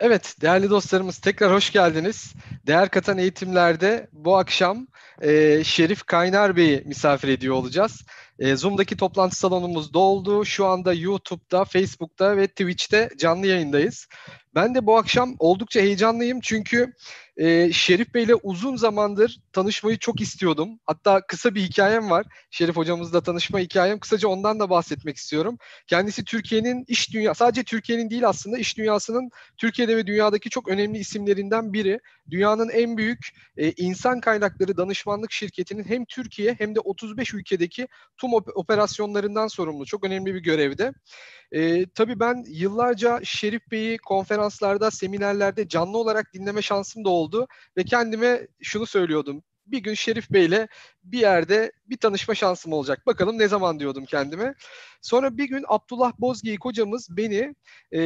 Evet, değerli dostlarımız tekrar hoş geldiniz. Değer katan eğitimlerde bu akşam e, Şerif Kaynar Bey'i misafir ediyor olacağız. E, Zoom'daki toplantı salonumuz doldu. Şu anda YouTube'da, Facebook'ta ve Twitch'te canlı yayındayız. Ben de bu akşam oldukça heyecanlıyım çünkü e, Şerif Bey'le uzun zamandır tanışmayı çok istiyordum. Hatta kısa bir hikayem var. Şerif hocamızla tanışma hikayem. Kısaca ondan da bahsetmek istiyorum. Kendisi Türkiye'nin iş dünya, sadece Türkiye'nin değil aslında iş dünyasının Türkiye'de ve dünyadaki çok önemli isimlerinden biri. Dünyanın en büyük e, insan kaynakları danışmanlık şirketinin hem Türkiye hem de 35 ülkedeki tüm operasyonlarından sorumlu. Çok önemli bir görevde. E, tabii ben yıllarca Şerif Bey'i konferanslarda, seminerlerde canlı olarak dinleme şansım da oldu ve kendime şunu söylüyordum. Bir gün Şerif Bey'le bir yerde bir tanışma şansım olacak. Bakalım ne zaman diyordum kendime. Sonra bir gün Abdullah Bozgeyik hocamız beni e,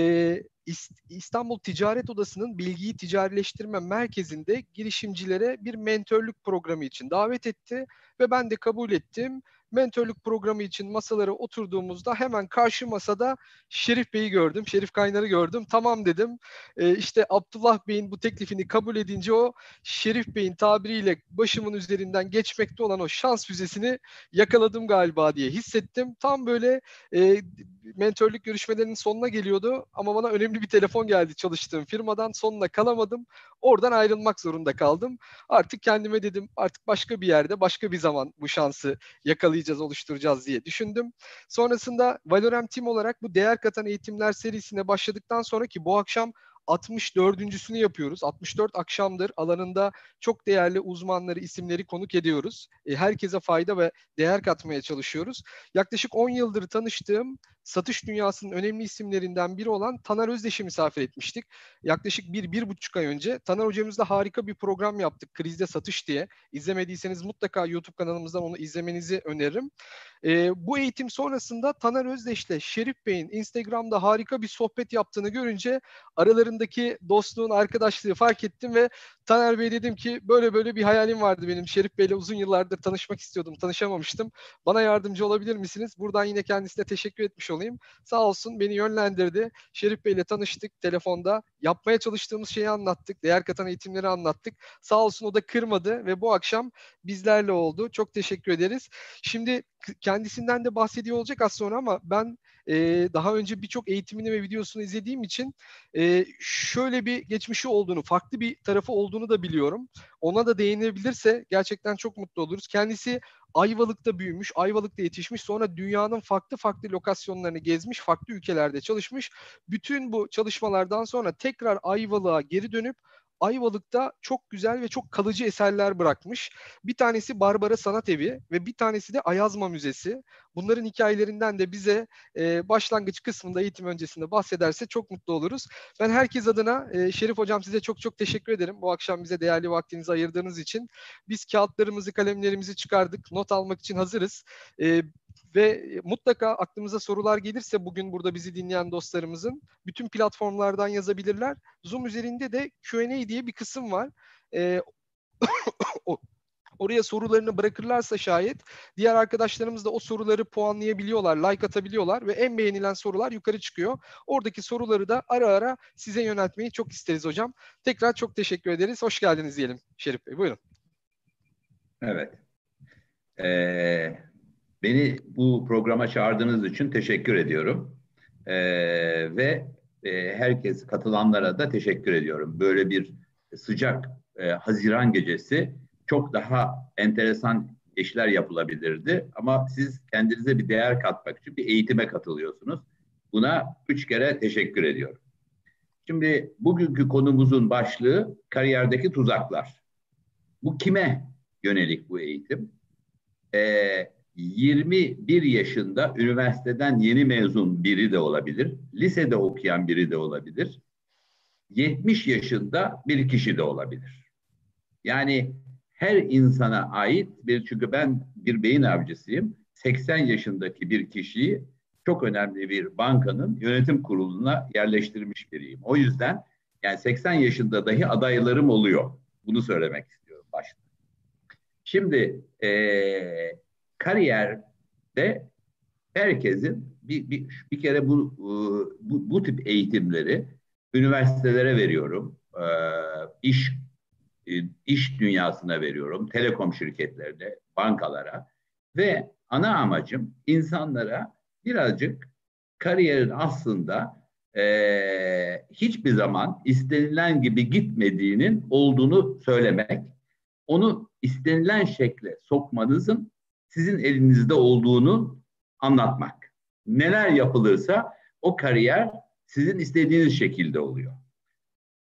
İstanbul Ticaret Odası'nın bilgiyi ticarileştirme merkezinde girişimcilere bir mentörlük programı için davet etti ve ben de kabul ettim mentörlük programı için masalara oturduğumuzda hemen karşı masada Şerif Bey'i gördüm. Şerif Kaynar'ı gördüm. Tamam dedim. E, işte Abdullah Bey'in bu teklifini kabul edince o Şerif Bey'in tabiriyle başımın üzerinden geçmekte olan o şans füzesini yakaladım galiba diye hissettim. Tam böyle e, mentörlük görüşmelerinin sonuna geliyordu ama bana önemli bir telefon geldi çalıştığım firmadan. Sonuna kalamadım. Oradan ayrılmak zorunda kaldım. Artık kendime dedim artık başka bir yerde başka bir zaman bu şansı yakalayacağız, oluşturacağız diye düşündüm. Sonrasında Valorem Team olarak bu değer katan eğitimler serisine başladıktan sonra ki bu akşam 64.sünü yapıyoruz. 64 akşamdır alanında çok değerli uzmanları, isimleri konuk ediyoruz. E, herkese fayda ve değer katmaya çalışıyoruz. Yaklaşık 10 yıldır tanıştığım satış dünyasının önemli isimlerinden biri olan Taner Özdeş'i misafir etmiştik. Yaklaşık bir, bir buçuk ay önce Taner hocamızla harika bir program yaptık. Krizde Satış diye. İzlemediyseniz mutlaka YouTube kanalımızdan onu izlemenizi öneririm. E, bu eğitim sonrasında Taner Özdeş'le Şerif Bey'in Instagram'da harika bir sohbet yaptığını görünce aralarındaki dostluğun, arkadaşlığı fark ettim ve Taner Bey dedim ki böyle böyle bir hayalim vardı benim. Şerif Bey'le uzun yıllardır tanışmak istiyordum, tanışamamıştım. Bana yardımcı olabilir misiniz? Buradan yine kendisine teşekkür etmiş olayım. Sağ olsun beni yönlendirdi. Şerif Bey'le tanıştık telefonda. Yapmaya çalıştığımız şeyi anlattık. Değer katan eğitimleri anlattık. Sağ olsun o da kırmadı ve bu akşam bizlerle oldu. Çok teşekkür ederiz. Şimdi kendisinden de bahsediyor olacak az sonra ama ben e, daha önce birçok eğitimini ve videosunu izlediğim için e, şöyle bir geçmişi olduğunu, farklı bir tarafı olduğunu da biliyorum. Ona da değinebilirse gerçekten çok mutlu oluruz. Kendisi Ayvalık'ta büyümüş, Ayvalık'ta yetişmiş. Sonra dünyanın farklı farklı lokasyonlarını gezmiş, farklı ülkelerde çalışmış. Bütün bu çalışmalardan sonra tekrar Ayvalık'a geri dönüp Ayvalık'ta çok güzel ve çok kalıcı eserler bırakmış. Bir tanesi Barbara Sanat Evi ve bir tanesi de Ayazma Müzesi. Bunların hikayelerinden de bize e, başlangıç kısmında eğitim öncesinde bahsederse çok mutlu oluruz. Ben herkes adına e, Şerif Hocam size çok çok teşekkür ederim. Bu akşam bize değerli vaktinizi ayırdığınız için. Biz kağıtlarımızı, kalemlerimizi çıkardık. Not almak için hazırız. E, ve mutlaka aklımıza sorular gelirse bugün burada bizi dinleyen dostlarımızın bütün platformlardan yazabilirler. Zoom üzerinde de Q&A diye bir kısım var. Ee, oraya sorularını bırakırlarsa şayet diğer arkadaşlarımız da o soruları puanlayabiliyorlar, like atabiliyorlar ve en beğenilen sorular yukarı çıkıyor. Oradaki soruları da ara ara size yöneltmeyi çok isteriz hocam. Tekrar çok teşekkür ederiz. Hoş geldiniz diyelim Şerif Bey. Buyurun. Evet. Ee, Beni bu programa çağırdığınız için teşekkür ediyorum. Ee, ve e, herkes katılanlara da teşekkür ediyorum. Böyle bir sıcak e, Haziran gecesi çok daha enteresan işler yapılabilirdi. Ama siz kendinize bir değer katmak için bir eğitime katılıyorsunuz. Buna üç kere teşekkür ediyorum. Şimdi bugünkü konumuzun başlığı kariyerdeki tuzaklar. Bu kime yönelik bu eğitim? Ee, 21 yaşında üniversiteden yeni mezun biri de olabilir. Lisede okuyan biri de olabilir. 70 yaşında bir kişi de olabilir. Yani her insana ait bir çünkü ben bir beyin avcısıyım. 80 yaşındaki bir kişiyi çok önemli bir bankanın yönetim kuruluna yerleştirmiş biriyim. O yüzden yani 80 yaşında dahi adaylarım oluyor. Bunu söylemek istiyorum başta. Şimdi e, kariyerde herkesin bir, bir, bir kere bu, bu, bu tip eğitimleri üniversitelere veriyorum. E, iş e, iş dünyasına veriyorum. Telekom şirketlerine, bankalara ve ana amacım insanlara birazcık kariyerin aslında e, hiçbir zaman istenilen gibi gitmediğinin olduğunu söylemek, onu istenilen şekle sokmanızın sizin elinizde olduğunu anlatmak. Neler yapılırsa o kariyer sizin istediğiniz şekilde oluyor.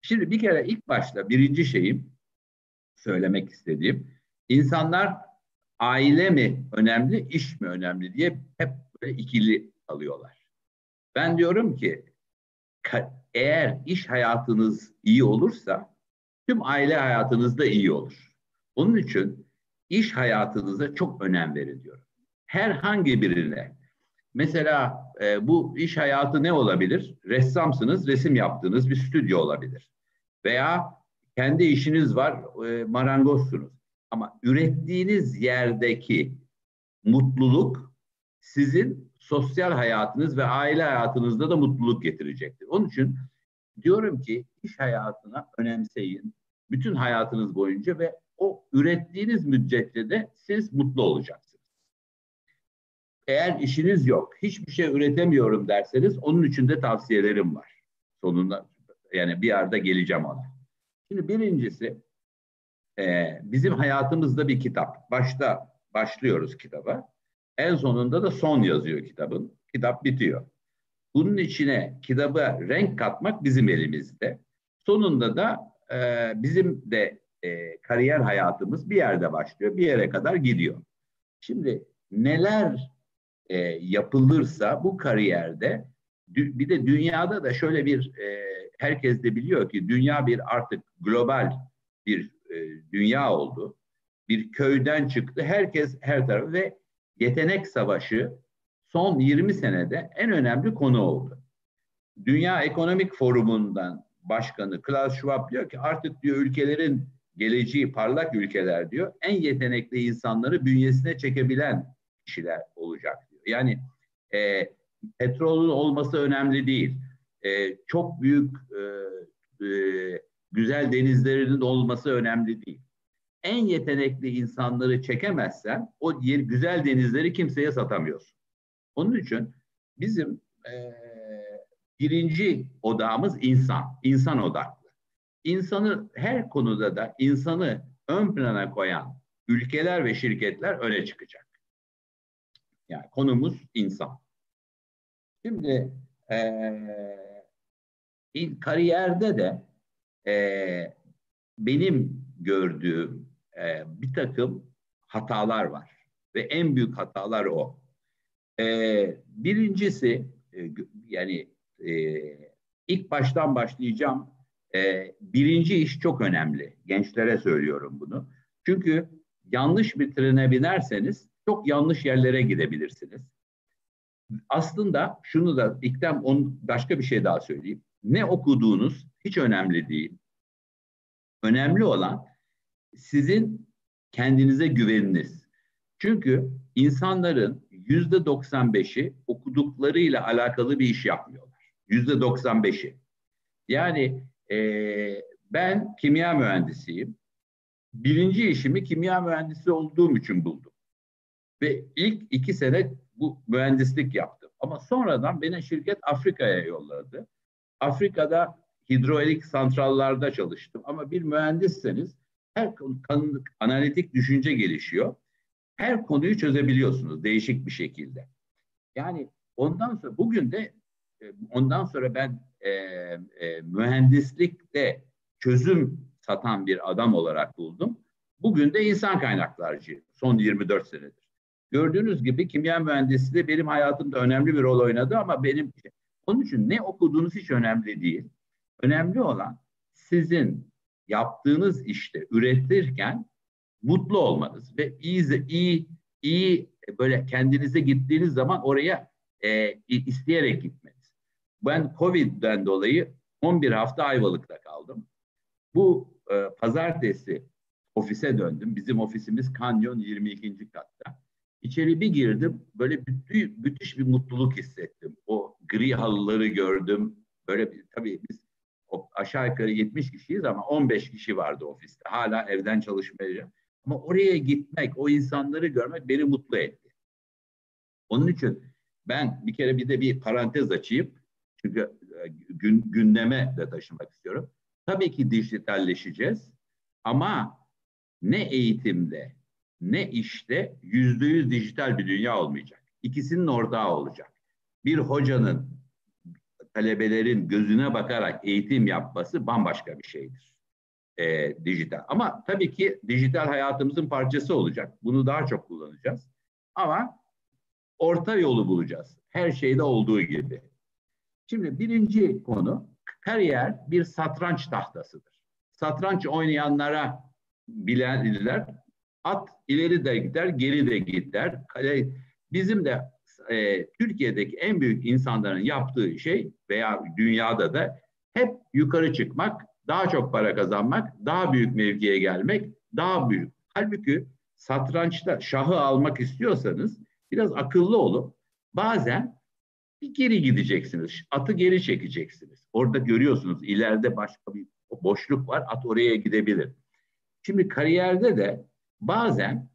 Şimdi bir kere ilk başta birinci şeyim söylemek istediğim insanlar aile mi önemli, iş mi önemli diye hep böyle ikili alıyorlar. Ben diyorum ki eğer iş hayatınız iyi olursa tüm aile hayatınız da iyi olur. Onun için iş hayatınıza çok önem verin diyorum. Herhangi birine mesela e, bu iş hayatı ne olabilir? Ressamsınız, resim yaptığınız bir stüdyo olabilir. Veya kendi işiniz var, e, marangozsunuz. Ama ürettiğiniz yerdeki mutluluk sizin sosyal hayatınız ve aile hayatınızda da mutluluk getirecektir. Onun için diyorum ki iş hayatına önemseyin. Bütün hayatınız boyunca ve o ürettiğiniz müddetçe de siz mutlu olacaksınız. Eğer işiniz yok, hiçbir şey üretemiyorum derseniz onun için de tavsiyelerim var. Sonunda yani bir yerde geleceğim ona. Şimdi birincisi e, bizim hayatımızda bir kitap. Başta başlıyoruz kitaba. En sonunda da son yazıyor kitabın. Kitap bitiyor. Bunun içine kitaba renk katmak bizim elimizde. Sonunda da e, bizim de e, kariyer hayatımız bir yerde başlıyor, bir yere kadar gidiyor. Şimdi neler e, yapılırsa bu kariyerde bir de dünyada da şöyle bir e, herkes de biliyor ki dünya bir artık global bir e, dünya oldu. Bir köyden çıktı. Herkes her tarafı ve yetenek savaşı son 20 senede en önemli konu oldu. Dünya Ekonomik Forumu'ndan başkanı Klaus Schwab diyor ki artık diyor ülkelerin geleceği parlak ülkeler diyor en yetenekli insanları bünyesine çekebilen kişiler olacak diyor. Yani e, petrolün olması önemli değil. E, çok büyük e, e, güzel denizlerinin olması önemli değil. En yetenekli insanları çekemezsen o yer, güzel denizleri kimseye satamıyorsun. Onun için bizim e, birinci odamız insan, insan odaklı. İnsanı her konuda da insanı ön plana koyan ülkeler ve şirketler öne çıkacak. Yani konumuz insan. Şimdi e, kariyerde de e, benim gördüğüm e, bir takım hatalar var. Ve en büyük hatalar o. E, birincisi e, yani e, ilk baştan başlayacağım. E, birinci iş çok önemli. Gençlere söylüyorum bunu. Çünkü yanlış bir trene binerseniz çok yanlış yerlere gidebilirsiniz. Aslında şunu da ilkten on, başka bir şey daha söyleyeyim. Ne okuduğunuz hiç önemli değil. Önemli olan sizin kendinize güveniniz. Çünkü insanların yüzde 95'i okuduklarıyla alakalı bir iş yapmıyorlar. Yüzde 95'i. Yani e, ben kimya mühendisiyim. Birinci işimi kimya mühendisi olduğum için buldum. Ve ilk iki sene bu mühendislik yaptım. Ama sonradan beni şirket Afrika'ya yolladı. Afrika'da hidroelik santrallarda çalıştım. Ama bir mühendisseniz her konu, analitik düşünce gelişiyor. Her konuyu çözebiliyorsunuz değişik bir şekilde. Yani ondan sonra bugün de ondan sonra ben e, e, mühendislikte çözüm satan bir adam olarak buldum. Bugün de insan kaynaklarcı son 24 senedir. Gördüğünüz gibi kimya mühendisliği benim hayatımda önemli bir rol oynadı ama benim onun için ne okuduğunuz hiç önemli değil. Önemli olan sizin yaptığınız işte üretirken mutlu olmanız ve iyi iyi iyi böyle kendinize gittiğiniz zaman oraya e, isteyerek gitmeniz. Ben Covid'den dolayı 11 hafta Ayvalık'ta kaldım. Bu e, pazartesi ofise döndüm. Bizim ofisimiz Kanyon 22. katta. İçeri bir girdim, böyle müthiş, müthiş bir mutluluk hissettim. O gri halıları gördüm. Böyle bir, tabii biz aşağı yukarı 70 kişiyiz ama 15 kişi vardı ofiste. Hala evden çalışmaya. Ama oraya gitmek, o insanları görmek beni mutlu etti. Onun için ben bir kere bir de bir parantez açayım. Çünkü e, gün, gündeme de taşımak istiyorum. Tabii ki dijitalleşeceğiz ama ne eğitimde ne işte yüzde yüz dijital bir dünya olmayacak. İkisinin ortağı olacak. Bir hocanın talebelerin gözüne bakarak eğitim yapması bambaşka bir şeydir. E, dijital. Ama tabii ki dijital hayatımızın parçası olacak. Bunu daha çok kullanacağız. Ama orta yolu bulacağız. Her şeyde olduğu gibi. Şimdi birinci konu kariyer bir satranç tahtasıdır. Satranç oynayanlara bilenler at ileri de gider, geri de gider. Bizim de e, Türkiye'deki en büyük insanların yaptığı şey veya dünyada da hep yukarı çıkmak, daha çok para kazanmak, daha büyük mevkiye gelmek, daha büyük. Halbuki satrançta şahı almak istiyorsanız biraz akıllı olun. Bazen bir geri gideceksiniz. Atı geri çekeceksiniz. Orada görüyorsunuz ileride başka bir boşluk var. At oraya gidebilir. Şimdi kariyerde de bazen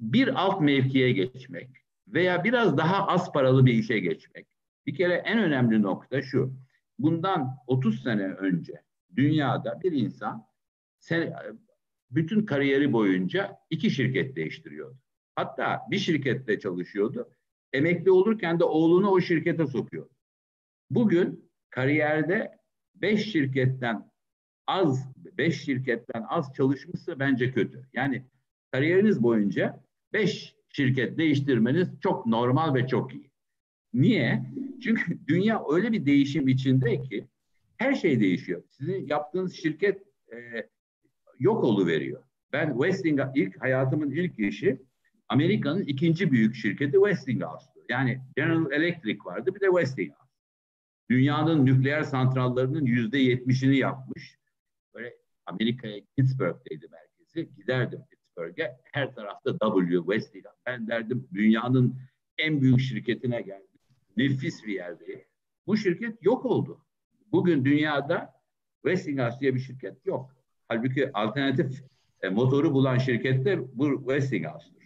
bir alt mevkiye geçmek veya biraz daha az paralı bir işe geçmek. Bir kere en önemli nokta şu. Bundan 30 sene önce dünyada bir insan sen, bütün kariyeri boyunca iki şirket değiştiriyordu. Hatta bir şirkette çalışıyordu. Emekli olurken de oğlunu o şirkete sokuyordu. Bugün kariyerde beş şirketten az, beş şirketten az çalışmışsa bence kötü. Yani kariyeriniz boyunca beş şirket değiştirmeniz çok normal ve çok iyi. Niye? Çünkü dünya öyle bir değişim içinde ki her şey değişiyor. Sizin yaptığınız şirket e, yok veriyor. Ben Westinghouse ilk hayatımın ilk işi Amerika'nın ikinci büyük şirketi Westinghouse'tu. Yani General Electric vardı bir de Westinghouse. Dünyanın nükleer santrallarının yüzde yetmişini yapmış. Böyle Amerika'ya Pittsburgh'teydi merkezi. Giderdim Pittsburgh'e. Her tarafta W, Westinghouse. Ben derdim dünyanın en büyük şirketine geldim. Nefis bir yerde. Bu şirket yok oldu. Bugün dünyada Westinghouse diye bir şirket yok. Halbuki alternatif e, motoru bulan şirket de bu Westinghouse'dur.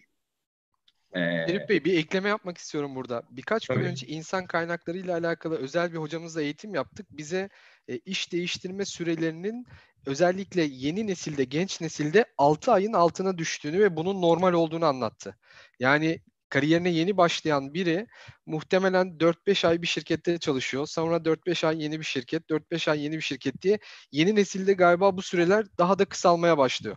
Ee, Bey bir ekleme yapmak istiyorum burada. Birkaç tabii. gün önce insan kaynakları ile alakalı özel bir hocamızla eğitim yaptık. Bize e, iş değiştirme sürelerinin özellikle yeni nesilde, genç nesilde 6 ayın altına düştüğünü ve bunun normal olduğunu anlattı. Yani kariyerine yeni başlayan biri muhtemelen 4-5 ay bir şirkette çalışıyor. Sonra 4-5 ay yeni bir şirket, 4-5 ay yeni bir şirket diye yeni nesilde galiba bu süreler daha da kısalmaya başlıyor.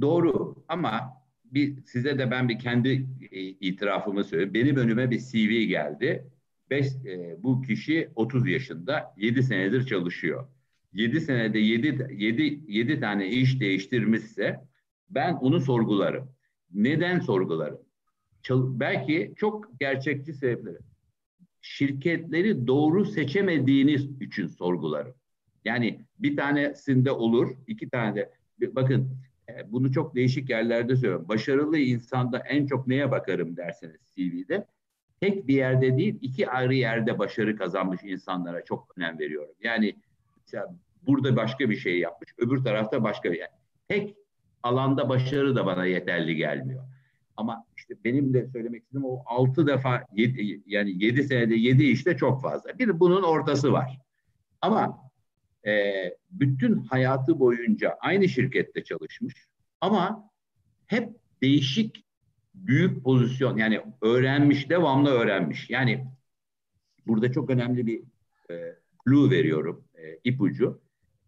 Doğru ama bir size de ben bir kendi e, itirafımı söyleyeyim. Benim önüme bir CV geldi. Beş, e, bu kişi 30 yaşında, 7 senedir çalışıyor. 7 senede 7, 7, 7 tane iş değiştirmişse ben onu sorgularım. Neden sorgularım? Çal- belki çok gerçekçi sebepleri. Şirketleri doğru seçemediğiniz için sorgularım. Yani bir tanesinde olur, iki tane de. Bakın bunu çok değişik yerlerde söylüyorum. Başarılı insanda en çok neye bakarım derseniz CV'de. Tek bir yerde değil, iki ayrı yerde başarı kazanmış insanlara çok önem veriyorum. Yani mesela burada başka bir şey yapmış, öbür tarafta başka bir yer. Tek alanda başarı da bana yeterli gelmiyor. Ama işte benim de söylemek istediğim o altı defa yedi, yani yedi senede yedi işte çok fazla. Bir bunun ortası var. Ama e, bütün hayatı boyunca aynı şirkette çalışmış ama hep değişik büyük pozisyon yani öğrenmiş, devamlı öğrenmiş. Yani burada çok önemli bir e, clue veriyorum, e, ipucu.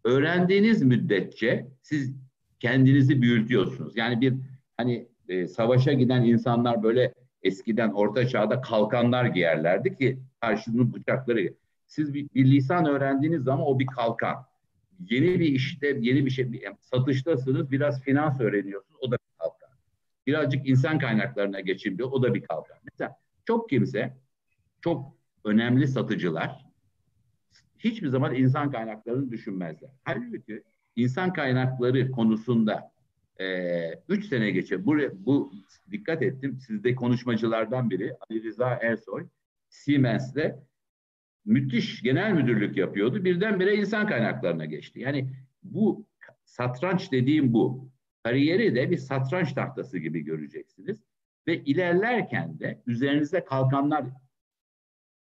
Öğrendiğiniz müddetçe siz kendinizi büyütüyorsunuz. Yani bir hani e, savaşa giden insanlar böyle eskiden orta çağda kalkanlar giyerlerdi ki karşının bıçakları. Siz bir, bir lisan öğrendiğiniz zaman o bir kalkan. Yeni bir işte, yeni bir şey, bir, satıştasınız, biraz finans öğreniyorsunuz, o da bir kalkan. Birazcık insan kaynaklarına geçin diyor, o da bir kalkan. Mesela çok kimse, çok önemli satıcılar hiçbir zaman insan kaynaklarını düşünmezler. Halbuki insan kaynakları konusunda e, üç sene geçe bu, bu dikkat ettim sizde konuşmacılardan biri Ali Rıza Ersoy Siemens'te müthiş genel müdürlük yapıyordu. Birdenbire insan kaynaklarına geçti. Yani bu satranç dediğim bu. Kariyeri de bir satranç tahtası gibi göreceksiniz. Ve ilerlerken de üzerinize kalkanlar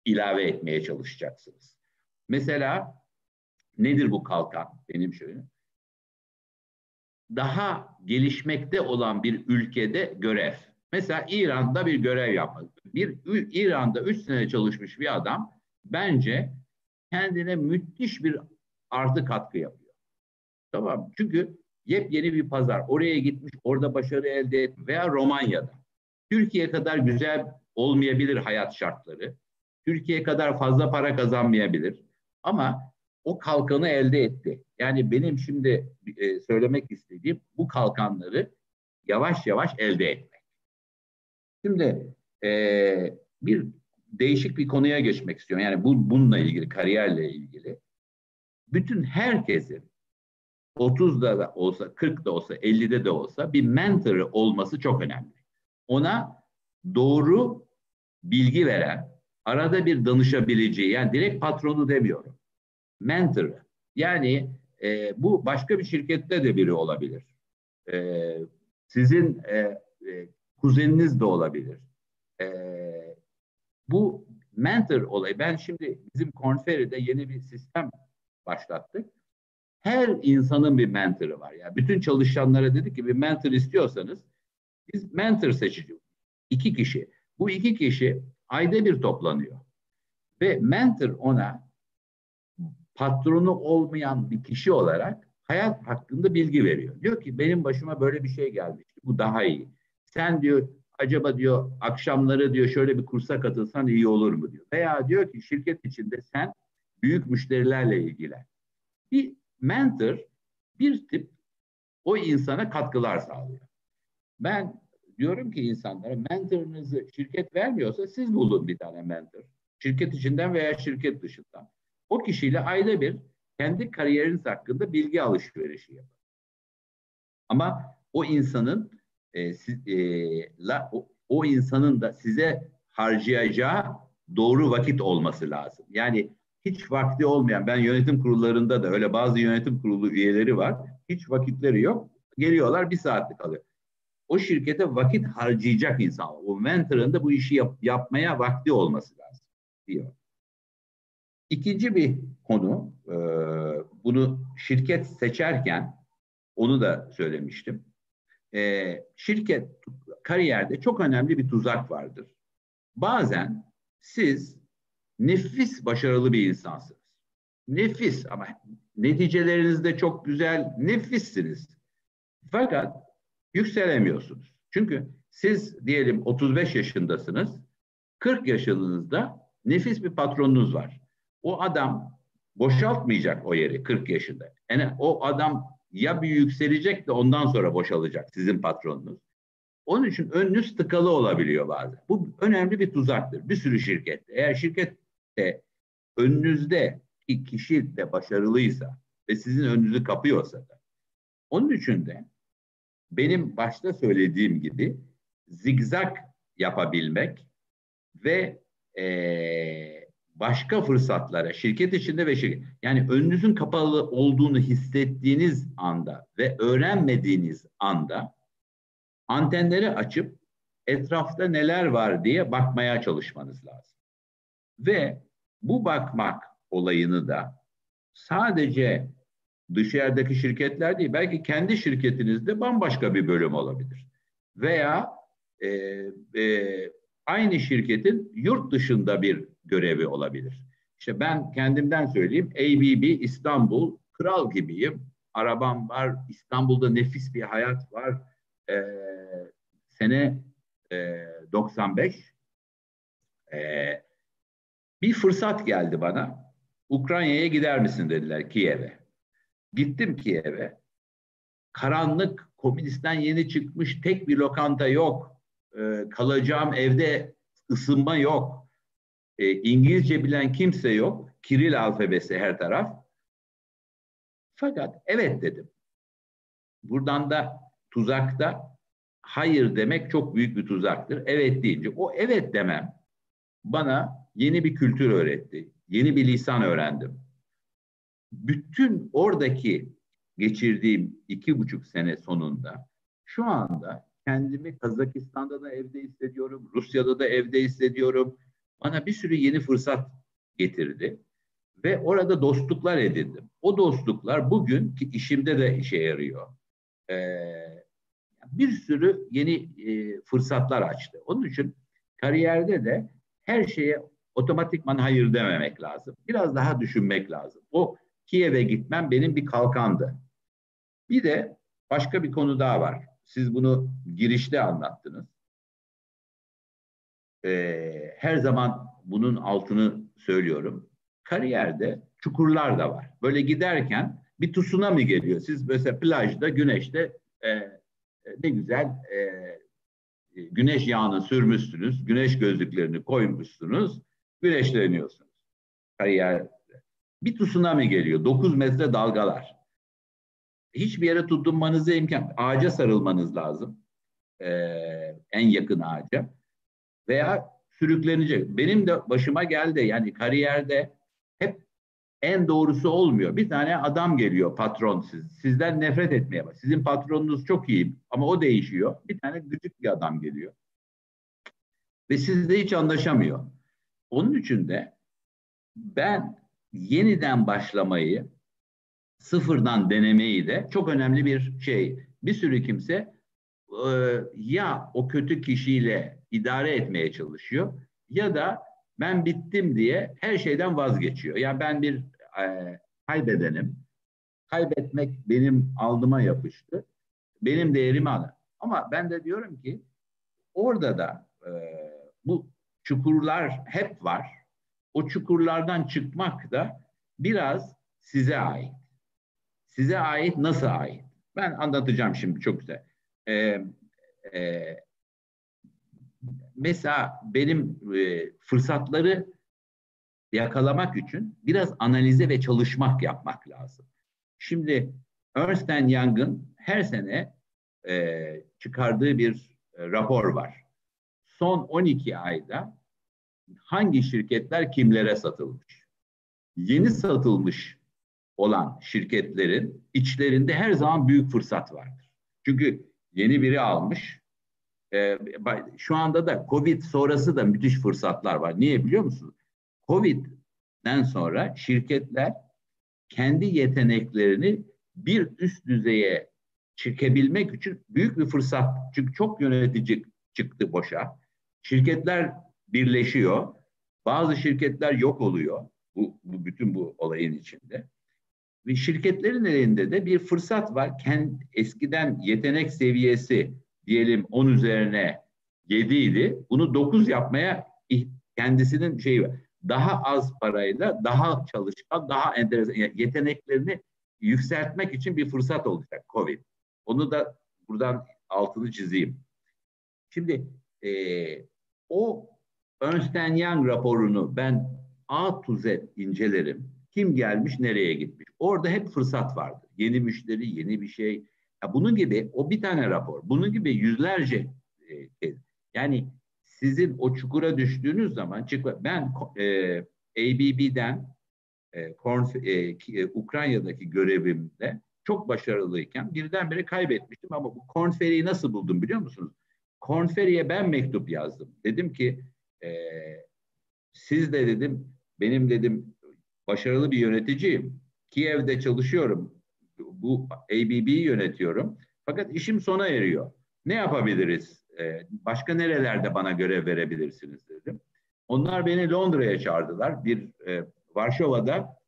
ilave etmeye çalışacaksınız. Mesela nedir bu kalkan? Benim şöyle. Daha gelişmekte olan bir ülkede görev. Mesela İran'da bir görev yapmak. Bir İran'da üç sene çalışmış bir adam bence kendine müthiş bir artı katkı yapıyor. Tamam Çünkü yepyeni bir pazar. Oraya gitmiş, orada başarı elde et veya Romanya'da. Türkiye kadar güzel olmayabilir hayat şartları. Türkiye kadar fazla para kazanmayabilir. Ama o kalkanı elde etti. Yani benim şimdi e, söylemek istediğim bu kalkanları yavaş yavaş elde etmek. Şimdi e, bir değişik bir konuya geçmek istiyorum. Yani bu bununla ilgili, kariyerle ilgili. Bütün herkesin 30'da da olsa, 40'da olsa, 50'de de olsa bir mentor olması çok önemli. Ona doğru bilgi veren, arada bir danışabileceği, yani direkt patronu demiyorum. Mentor. Yani e, bu başka bir şirkette de biri olabilir. E, sizin e, e, kuzeniniz de olabilir. E, bu mentor olayı, ben şimdi bizim Kornferi'de yeni bir sistem başlattık. Her insanın bir mentoru var. Yani bütün çalışanlara dedik ki bir mentor istiyorsanız biz mentor seçeceğiz. İki kişi. Bu iki kişi ayda bir toplanıyor. Ve mentor ona patronu olmayan bir kişi olarak hayat hakkında bilgi veriyor. Diyor ki benim başıma böyle bir şey gelmişti. Bu daha iyi. Sen diyor acaba diyor akşamları diyor şöyle bir kursa katılsan iyi olur mu diyor. Veya diyor ki şirket içinde sen büyük müşterilerle ilgilen. Bir mentor bir tip o insana katkılar sağlıyor. Ben diyorum ki insanlara mentorunuzu şirket vermiyorsa siz bulun bir tane mentor. Şirket içinden veya şirket dışından. O kişiyle ayda bir kendi kariyeriniz hakkında bilgi alışverişi yapın. Ama o insanın e, siz, e, la, o, o insanın da size harcayacağı doğru vakit olması lazım. Yani hiç vakti olmayan, ben yönetim kurullarında da öyle bazı yönetim kurulu üyeleri var. Hiç vakitleri yok. Geliyorlar bir saatlik alıyor. O şirkete vakit harcayacak insan. O mentor'ın da bu işi yap, yapmaya vakti olması lazım diyor. İkinci bir konu, e, bunu şirket seçerken onu da söylemiştim. E, şirket kariyerde çok önemli bir tuzak vardır. Bazen siz nefis başarılı bir insansınız. Nefis ama neticeleriniz de çok güzel, nefissiniz. Fakat yükselemiyorsunuz. Çünkü siz diyelim 35 yaşındasınız, 40 yaşınızda nefis bir patronunuz var. O adam boşaltmayacak o yeri 40 yaşında. Yani o adam ya bir yükselecek de ondan sonra boşalacak sizin patronunuz. Onun için önünüz tıkalı olabiliyor bazen. Bu önemli bir tuzaktır. Bir sürü şirkette. Eğer şirkette önünüzde kişi de başarılıysa ve sizin önünüzü kapıyorsa da onun için de benim başta söylediğim gibi zigzag yapabilmek ve ee, başka fırsatlara şirket içinde ve şirket yani önünüzün kapalı olduğunu hissettiğiniz anda ve öğrenmediğiniz anda antenleri açıp etrafta neler var diye bakmaya çalışmanız lazım. Ve bu bakmak olayını da sadece dışarıdaki şirketler değil belki kendi şirketinizde bambaşka bir bölüm olabilir. Veya e, e, aynı şirketin yurt dışında bir görevi olabilir. İşte ben kendimden söyleyeyim. ABB İstanbul kral gibiyim. Arabam var. İstanbul'da nefis bir hayat var. Ee, sene e, 95 ee, bir fırsat geldi bana. Ukrayna'ya gider misin dediler Kiev'e. Gittim Kiev'e. Karanlık, komünistten yeni çıkmış tek bir lokanta yok. Ee, kalacağım evde ısınma yok e, İngilizce bilen kimse yok. Kiril alfabesi her taraf. Fakat evet dedim. Buradan da tuzakta hayır demek çok büyük bir tuzaktır. Evet deyince o evet demem bana yeni bir kültür öğretti. Yeni bir lisan öğrendim. Bütün oradaki geçirdiğim iki buçuk sene sonunda şu anda kendimi Kazakistan'da da evde hissediyorum, Rusya'da da evde hissediyorum. Bana bir sürü yeni fırsat getirdi ve orada dostluklar edindim. O dostluklar bugün ki işimde de işe yarıyor. Ee, bir sürü yeni e, fırsatlar açtı. Onun için kariyerde de her şeye otomatikman hayır dememek lazım. Biraz daha düşünmek lazım. O Kiev'e gitmem benim bir kalkandı. Bir de başka bir konu daha var. Siz bunu girişte anlattınız. Ee, her zaman bunun altını söylüyorum. Kariyerde çukurlar da var. Böyle giderken bir tsunami geliyor. Siz mesela plajda, güneşte e, ne güzel e, güneş yağını sürmüşsünüz, güneş gözlüklerini koymuşsunuz, güneşleniyorsunuz. Kariyer bir tsunami geliyor, 9 metre dalgalar. Hiçbir yere tutunmanıza imkan, ağaca sarılmanız lazım. Ee, en yakın ağaca. Veya sürüklenecek. Benim de başıma geldi yani kariyerde hep en doğrusu olmuyor. Bir tane adam geliyor patron siz. Sizden nefret etmeye bak. Sizin patronunuz çok iyi ama o değişiyor. Bir tane gıcık bir adam geliyor. Ve sizle hiç anlaşamıyor. Onun için de ben yeniden başlamayı, sıfırdan denemeyi de çok önemli bir şey. Bir sürü kimse e, ya o kötü kişiyle idare etmeye çalışıyor ya da ben bittim diye her şeyden vazgeçiyor. Yani ben bir e, kaybedenim. Kaybetmek benim aldıma yapıştı. Benim değerimi alır. Ama ben de diyorum ki orada da e, bu çukurlar hep var. O çukurlardan çıkmak da biraz size ait. Size ait nasıl ait? Ben anlatacağım şimdi çok güzel. Ee, e, mesela benim e, fırsatları yakalamak için biraz analize ve çalışmak yapmak lazım. Şimdi Ernst Young'ın her sene e, çıkardığı bir e, rapor var. Son 12 ayda hangi şirketler kimlere satılmış? Yeni satılmış olan şirketlerin içlerinde her zaman büyük fırsat vardır. Çünkü yeni biri almış. E, şu anda da Covid sonrası da müthiş fırsatlar var. Niye biliyor musunuz? Covid'den sonra şirketler kendi yeteneklerini bir üst düzeye çıkabilmek için büyük bir fırsat. Çünkü çok yönetici çıktı boşa. Şirketler birleşiyor. Bazı şirketler yok oluyor. Bu, bu bütün bu olayın içinde. Ve şirketlerin elinde de bir fırsat var. Kendi, eskiden yetenek seviyesi diyelim 10 üzerine 7 idi. Bunu 9 yapmaya kendisinin şeyi var. Daha az parayla daha çalışkan, daha enteresan yeteneklerini yükseltmek için bir fırsat olacak Covid. Onu da buradan altını çizeyim. Şimdi e, o Ernst Young raporunu ben A to Z incelerim. Kim gelmiş, nereye gitmiş. Orada hep fırsat vardı. Yeni müşteri, yeni bir şey. Ya bunun gibi o bir tane rapor. Bunun gibi yüzlerce e, yani sizin o çukura düştüğünüz zaman çık ben e, ABB'den e, Korn, e, e, Ukrayna'daki görevimde çok başarılıyken birdenbire kaybetmiştim ama bu Korn nasıl buldum biliyor musunuz? Korn Ferry'e ben mektup yazdım. Dedim ki e, siz de dedim benim dedim başarılı bir yöneticiyim. Kiev'de çalışıyorum. Bu ABB'yi yönetiyorum. Fakat işim sona eriyor. Ne yapabiliriz? Ee, başka nerelerde bana görev verebilirsiniz dedim. Onlar beni Londra'ya çağırdılar. Bir e, Varşova'da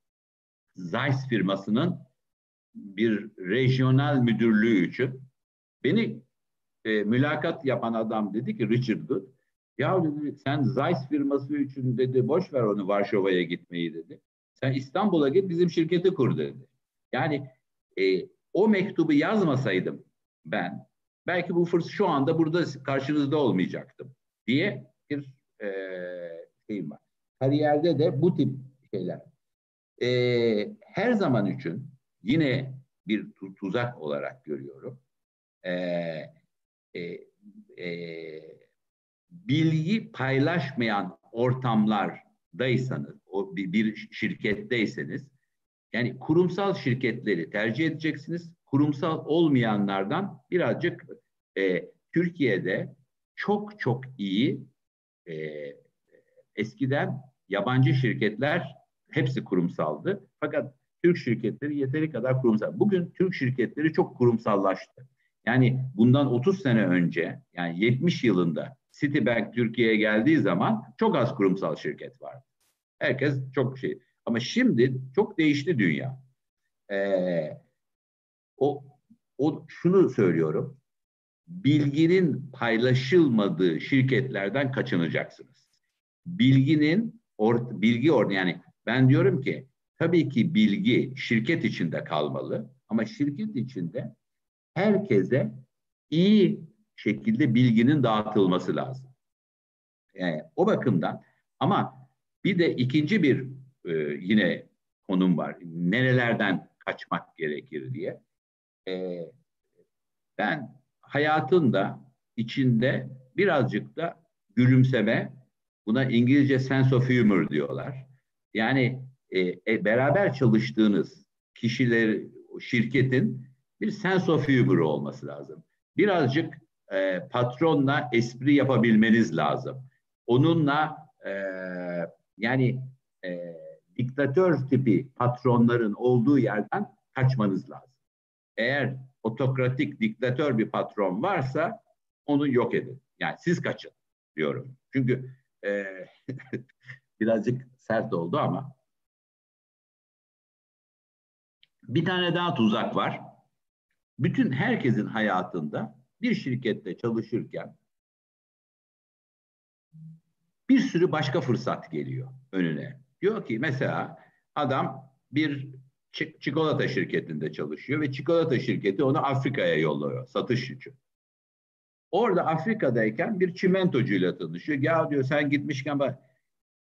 Zeiss firmasının bir rejyonel müdürlüğü için beni e, mülakat yapan adam dedi ki Richard Good ya dedi sen Zeiss firması için dedi boş ver onu Varşova'ya gitmeyi dedi. Sen İstanbul'a git bizim şirketi kur dedi. Yani e, o mektubu yazmasaydım ben belki bu fırsat şu anda burada karşınızda olmayacaktım diye bir e, şeyim var. Kariyerde de bu tip şeyler. E, her zaman için yine bir tuzak olarak görüyorum. E, e, e, bilgi paylaşmayan ortamlardaysanız, o bir, şirketteyseniz, yani kurumsal şirketleri tercih edeceksiniz. Kurumsal olmayanlardan birazcık e, Türkiye'de çok çok iyi e, eskiden yabancı şirketler hepsi kurumsaldı. Fakat Türk şirketleri yeteri kadar kurumsal. Bugün Türk şirketleri çok kurumsallaştı. Yani bundan 30 sene önce yani 70 yılında Citibank Türkiye'ye geldiği zaman çok az kurumsal şirket vardı. Herkes çok şey. Ama şimdi çok değişti dünya. Ee, o, o şunu söylüyorum. Bilginin paylaşılmadığı şirketlerden kaçınacaksınız. Bilginin or, bilgi or yani ben diyorum ki tabii ki bilgi şirket içinde kalmalı ama şirket içinde herkese iyi şekilde bilginin dağıtılması lazım. Yani o bakımdan ama bir de ikinci bir e, yine konum var. Nerelerden kaçmak gerekir diye. E, ben hayatında içinde birazcık da gülümseme, buna İngilizce sense of humor diyorlar. Yani e, e, beraber çalıştığınız kişiler, şirketin bir sense of humor olması lazım. Birazcık e, patronla espri yapabilmeniz lazım. Onunla e, yani e, diktatör tipi patronların olduğu yerden kaçmanız lazım. Eğer otokratik diktatör bir patron varsa onu yok edin. Yani siz kaçın diyorum. Çünkü e, birazcık sert oldu ama bir tane daha tuzak var. Bütün herkesin hayatında bir şirkette çalışırken bir sürü başka fırsat geliyor önüne. Diyor ki mesela adam bir çikolata şirketinde çalışıyor ve çikolata şirketi onu Afrika'ya yolluyor satış için. Orada Afrika'dayken bir çimentocuyla tanışıyor. Ya diyor sen gitmişken bak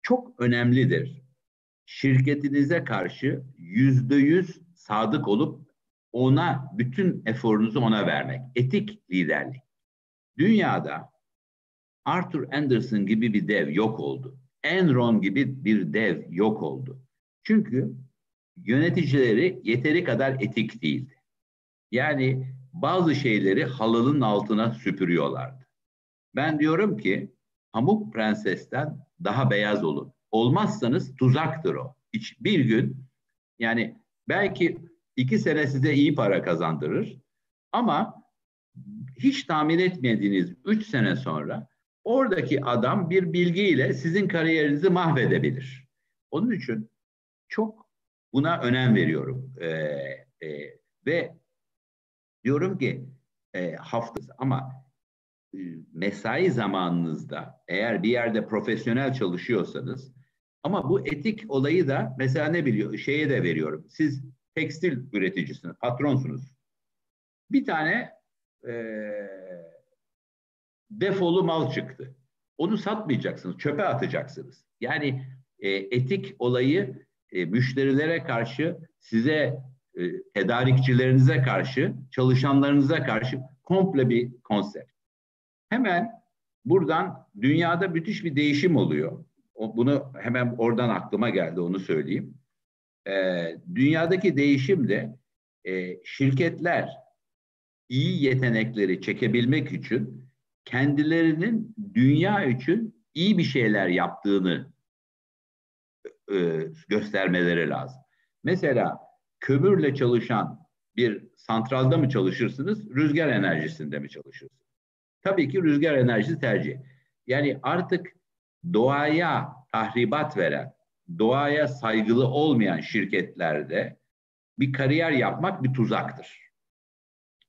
çok önemlidir. Şirketinize karşı yüzde yüz sadık olup ona bütün eforunuzu ona vermek. Etik liderlik. Dünyada Arthur Anderson gibi bir dev yok oldu. Enron gibi bir dev yok oldu. Çünkü yöneticileri yeteri kadar etik değildi. Yani bazı şeyleri halının altına süpürüyorlardı. Ben diyorum ki Pamuk Prenses'ten daha beyaz olun. Olmazsanız tuzaktır o. Hiç bir gün yani belki iki sene size iyi para kazandırır ama hiç tahmin etmediğiniz üç sene sonra oradaki adam bir bilgiyle sizin kariyerinizi mahvedebilir. Onun için çok buna önem veriyorum. Ee, e, ve diyorum ki e, haftası ama e, mesai zamanınızda eğer bir yerde profesyonel çalışıyorsanız ama bu etik olayı da mesela ne biliyor şeye de veriyorum. Siz tekstil üreticisiniz, patronsunuz. Bir tane e, defolu mal çıktı. Onu satmayacaksınız, çöpe atacaksınız. Yani e, etik olayı e, müşterilere karşı, size e, tedarikçilerinize karşı, çalışanlarınıza karşı komple bir konsept. Hemen buradan dünyada müthiş bir değişim oluyor. O, bunu hemen oradan aklıma geldi, onu söyleyeyim. E, dünyadaki değişim de e, şirketler iyi yetenekleri çekebilmek için kendilerinin dünya için iyi bir şeyler yaptığını e, göstermeleri lazım. Mesela kömürle çalışan bir santralda mı çalışırsınız, rüzgar enerjisinde mi çalışırsınız? Tabii ki rüzgar enerjisi tercih. Yani artık doğaya tahribat veren, doğaya saygılı olmayan şirketlerde bir kariyer yapmak bir tuzaktır.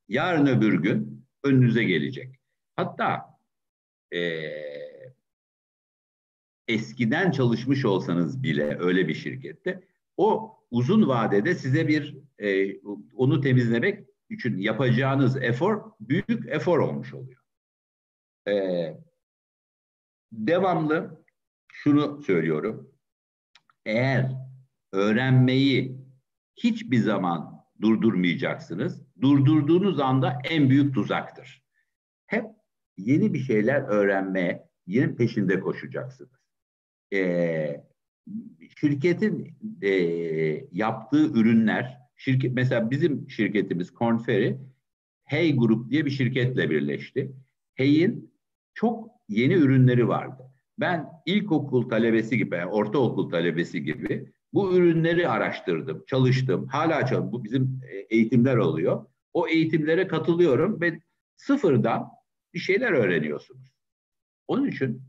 Yarın öbür gün önünüze gelecek. Hatta e, eskiden çalışmış olsanız bile öyle bir şirkette o uzun vadede size bir e, onu temizlemek için yapacağınız efor büyük efor olmuş oluyor. E, devamlı şunu söylüyorum. Eğer öğrenmeyi hiçbir zaman durdurmayacaksınız. Durdurduğunuz anda en büyük tuzaktır. Hep yeni bir şeyler öğrenmeye, yeni peşinde koşacaksınız. Ee, şirketin e, yaptığı ürünler, şirket mesela bizim şirketimiz Korn Ferry, Hey Group diye bir şirketle birleşti. Hey'in çok yeni ürünleri vardı. Ben ilkokul talebesi gibi, ortaokul talebesi gibi bu ürünleri araştırdım, çalıştım. Hala çalışıyorum. Bu bizim e, eğitimler oluyor. O eğitimlere katılıyorum ve sıfırdan bir şeyler öğreniyorsunuz. Onun için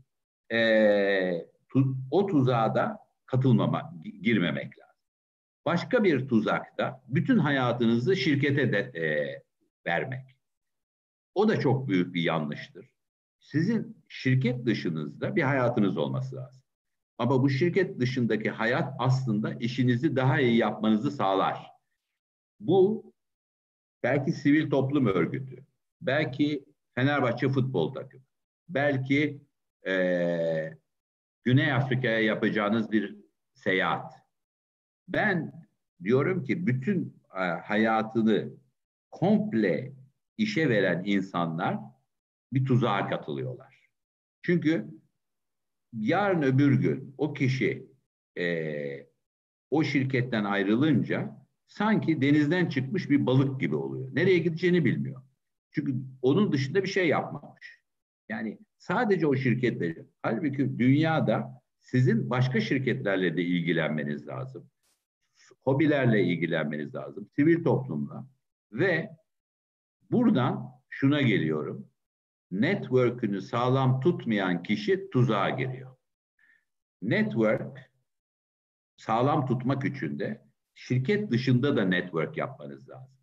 e, tu, o tuzağa da katılmama, girmemek lazım. Başka bir tuzakta bütün hayatınızı şirkete de e, vermek. O da çok büyük bir yanlıştır. Sizin şirket dışınızda bir hayatınız olması lazım. Ama bu şirket dışındaki hayat aslında işinizi daha iyi yapmanızı sağlar. Bu belki sivil toplum örgütü, belki Fenerbahçe futbol takımı, belki e, Güney Afrika'ya yapacağınız bir seyahat. Ben diyorum ki bütün hayatını komple işe veren insanlar bir tuzağa katılıyorlar. Çünkü yarın öbür gün o kişi e, o şirketten ayrılınca sanki denizden çıkmış bir balık gibi oluyor. Nereye gideceğini bilmiyor. Çünkü onun dışında bir şey yapmamış. Yani sadece o şirketleri. Halbuki dünyada sizin başka şirketlerle de ilgilenmeniz lazım. Hobilerle ilgilenmeniz lazım. Sivil toplumla. Ve buradan şuna geliyorum network'ünü sağlam tutmayan kişi tuzağa giriyor. Network sağlam tutmak için de şirket dışında da network yapmanız lazım.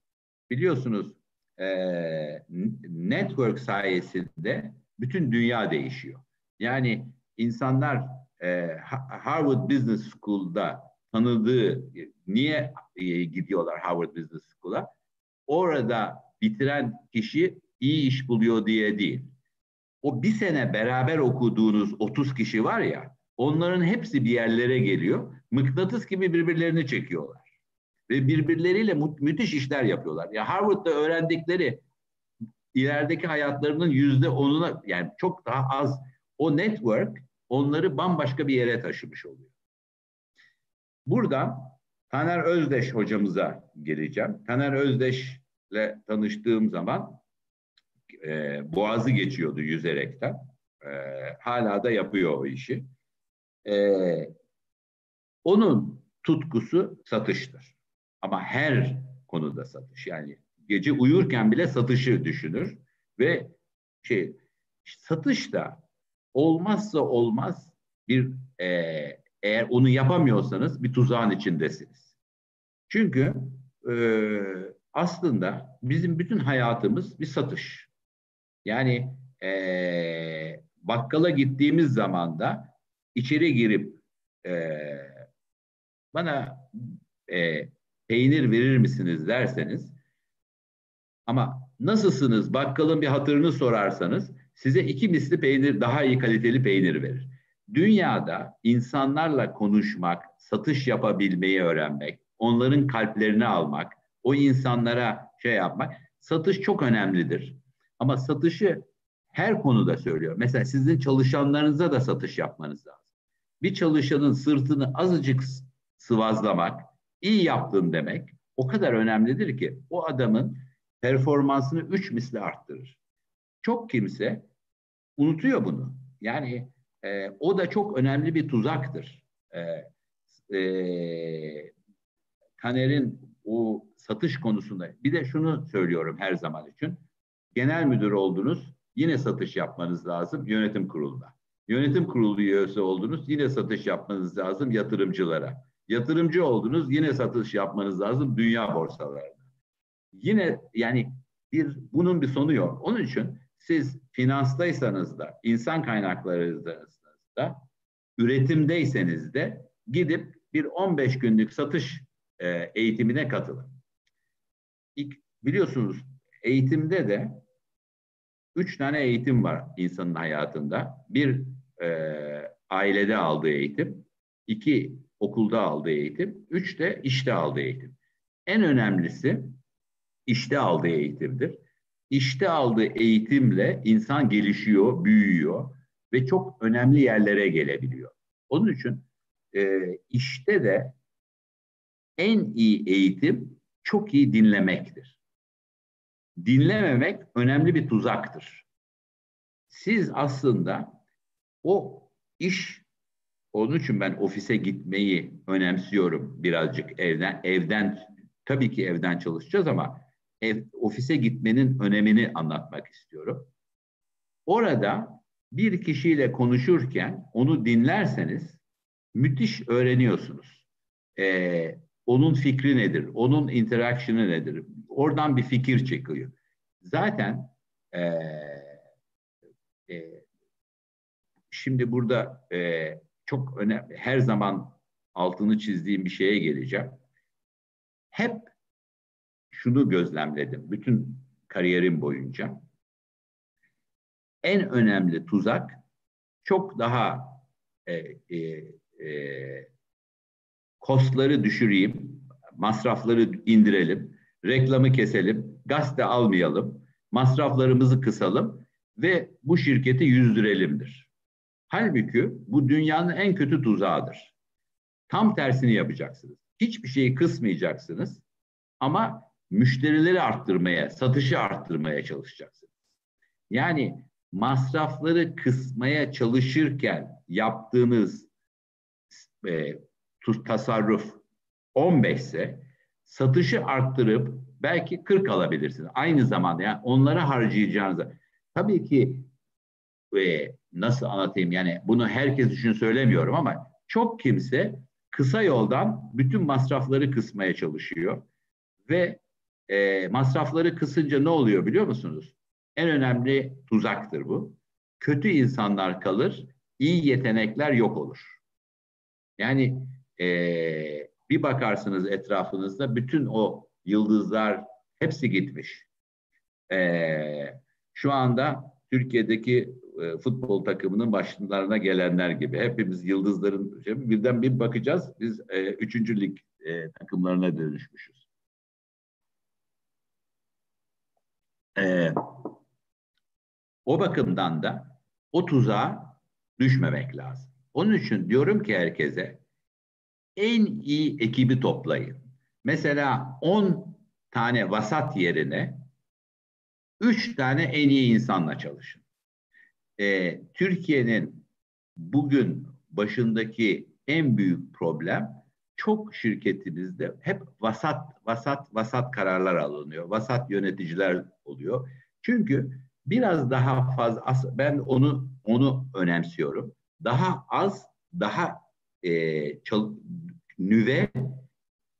Biliyorsunuz e, network sayesinde bütün dünya değişiyor. Yani insanlar e, Harvard Business School'da tanıdığı, niye e, gidiyorlar Harvard Business School'a? Orada bitiren kişi iyi iş buluyor diye değil. O bir sene beraber okuduğunuz 30 kişi var ya, onların hepsi bir yerlere geliyor. Mıknatıs gibi birbirlerini çekiyorlar. Ve birbirleriyle mü- müthiş işler yapıyorlar. Ya Harvard'da öğrendikleri ilerideki hayatlarının yüzde onuna yani çok daha az o network onları bambaşka bir yere taşımış oluyor. Buradan Taner Özdeş hocamıza geleceğim. Taner Özdeş'le tanıştığım zaman e, boğazı geçiyordu yüzerekten. E, hala da yapıyor o işi. E, onun tutkusu satıştır. Ama her konuda satış. Yani gece uyurken bile satışı düşünür ve şey satış da olmazsa olmaz bir e, eğer onu yapamıyorsanız bir tuzağın içindesiniz. Çünkü e, aslında bizim bütün hayatımız bir satış. Yani e, bakkala gittiğimiz zaman da içeri girip e, bana e, peynir verir misiniz derseniz ama nasılsınız bakkalın bir hatırını sorarsanız size iki misli peynir daha iyi kaliteli peynir verir. Dünyada insanlarla konuşmak, satış yapabilmeyi öğrenmek, onların kalplerini almak, o insanlara şey yapmak, satış çok önemlidir. Ama satışı her konuda söylüyor. Mesela sizin çalışanlarınıza da satış yapmanız lazım. Bir çalışanın sırtını azıcık sıvazlamak, iyi yaptın demek o kadar önemlidir ki o adamın performansını üç misli arttırır. Çok kimse unutuyor bunu. Yani e, o da çok önemli bir tuzaktır. E, e, Taner'in o satış konusunda bir de şunu söylüyorum her zaman için genel müdür oldunuz, yine satış yapmanız lazım yönetim kuruluna. Yönetim kurulu üyesi oldunuz, yine satış yapmanız lazım yatırımcılara. Yatırımcı oldunuz, yine satış yapmanız lazım dünya borsalarına. Yine yani bir bunun bir sonu yok. Onun için siz finanstaysanız da, insan kaynaklarıysanız da, üretimdeyseniz de gidip bir 15 günlük satış e, eğitimine katılın. İlk, biliyorsunuz eğitimde de üç tane eğitim var insanın hayatında. Bir e, ailede aldığı eğitim, iki okulda aldığı eğitim, üç de işte aldığı eğitim. en önemlisi işte aldığı eğitimdir. İşte aldığı eğitimle insan gelişiyor, büyüyor ve çok önemli yerlere gelebiliyor. Onun için e, işte de en iyi eğitim çok iyi dinlemektir. Dinlememek önemli bir tuzaktır. Siz aslında o iş onun için ben ofise gitmeyi önemsiyorum birazcık evden evden tabii ki evden çalışacağız ama ev, ofise gitmenin önemini anlatmak istiyorum. Orada bir kişiyle konuşurken onu dinlerseniz müthiş öğreniyorsunuz. Ee, onun fikri nedir? Onun interaction'ı nedir? Oradan bir fikir çıkıyor. Zaten e, e, şimdi burada e, çok önemli, her zaman altını çizdiğim bir şeye geleceğim. Hep şunu gözlemledim bütün kariyerim boyunca. En önemli tuzak çok daha e, e, e, kostları düşüreyim, masrafları indirelim, reklamı keselim, gazete almayalım, masraflarımızı kısalım ve bu şirketi yüzdürelimdir. Halbuki bu dünyanın en kötü tuzağıdır. Tam tersini yapacaksınız. Hiçbir şeyi kısmayacaksınız ama müşterileri arttırmaya, satışı arttırmaya çalışacaksınız. Yani masrafları kısmaya çalışırken yaptığınız e, tasarruf 15 ise satışı arttırıp belki 40 alabilirsiniz. Aynı zamanda yani onlara harcayacağınızı. Tabii ki e, nasıl anlatayım yani bunu herkes için söylemiyorum ama çok kimse kısa yoldan bütün masrafları kısmaya çalışıyor ve e, masrafları kısınca ne oluyor biliyor musunuz? En önemli tuzaktır bu. Kötü insanlar kalır, iyi yetenekler yok olur. Yani e, bir bakarsınız etrafınızda bütün o yıldızlar hepsi gitmiş. E, şu anda Türkiye'deki e, futbol takımının başlarına gelenler gibi. Hepimiz yıldızların birden bir bakacağız. Biz e, üçüncü lig e, takımlarına dönüşmüşüz. E, o bakımdan da o tuzağa düşmemek lazım. Onun için diyorum ki herkese en iyi ekibi toplayın. Mesela 10 tane vasat yerine 3 tane en iyi insanla çalışın. Ee, Türkiye'nin bugün başındaki en büyük problem çok şirketimizde hep vasat vasat vasat kararlar alınıyor. Vasat yöneticiler oluyor. Çünkü biraz daha fazla ben onu onu önemsiyorum. Daha az daha e, çal, nüve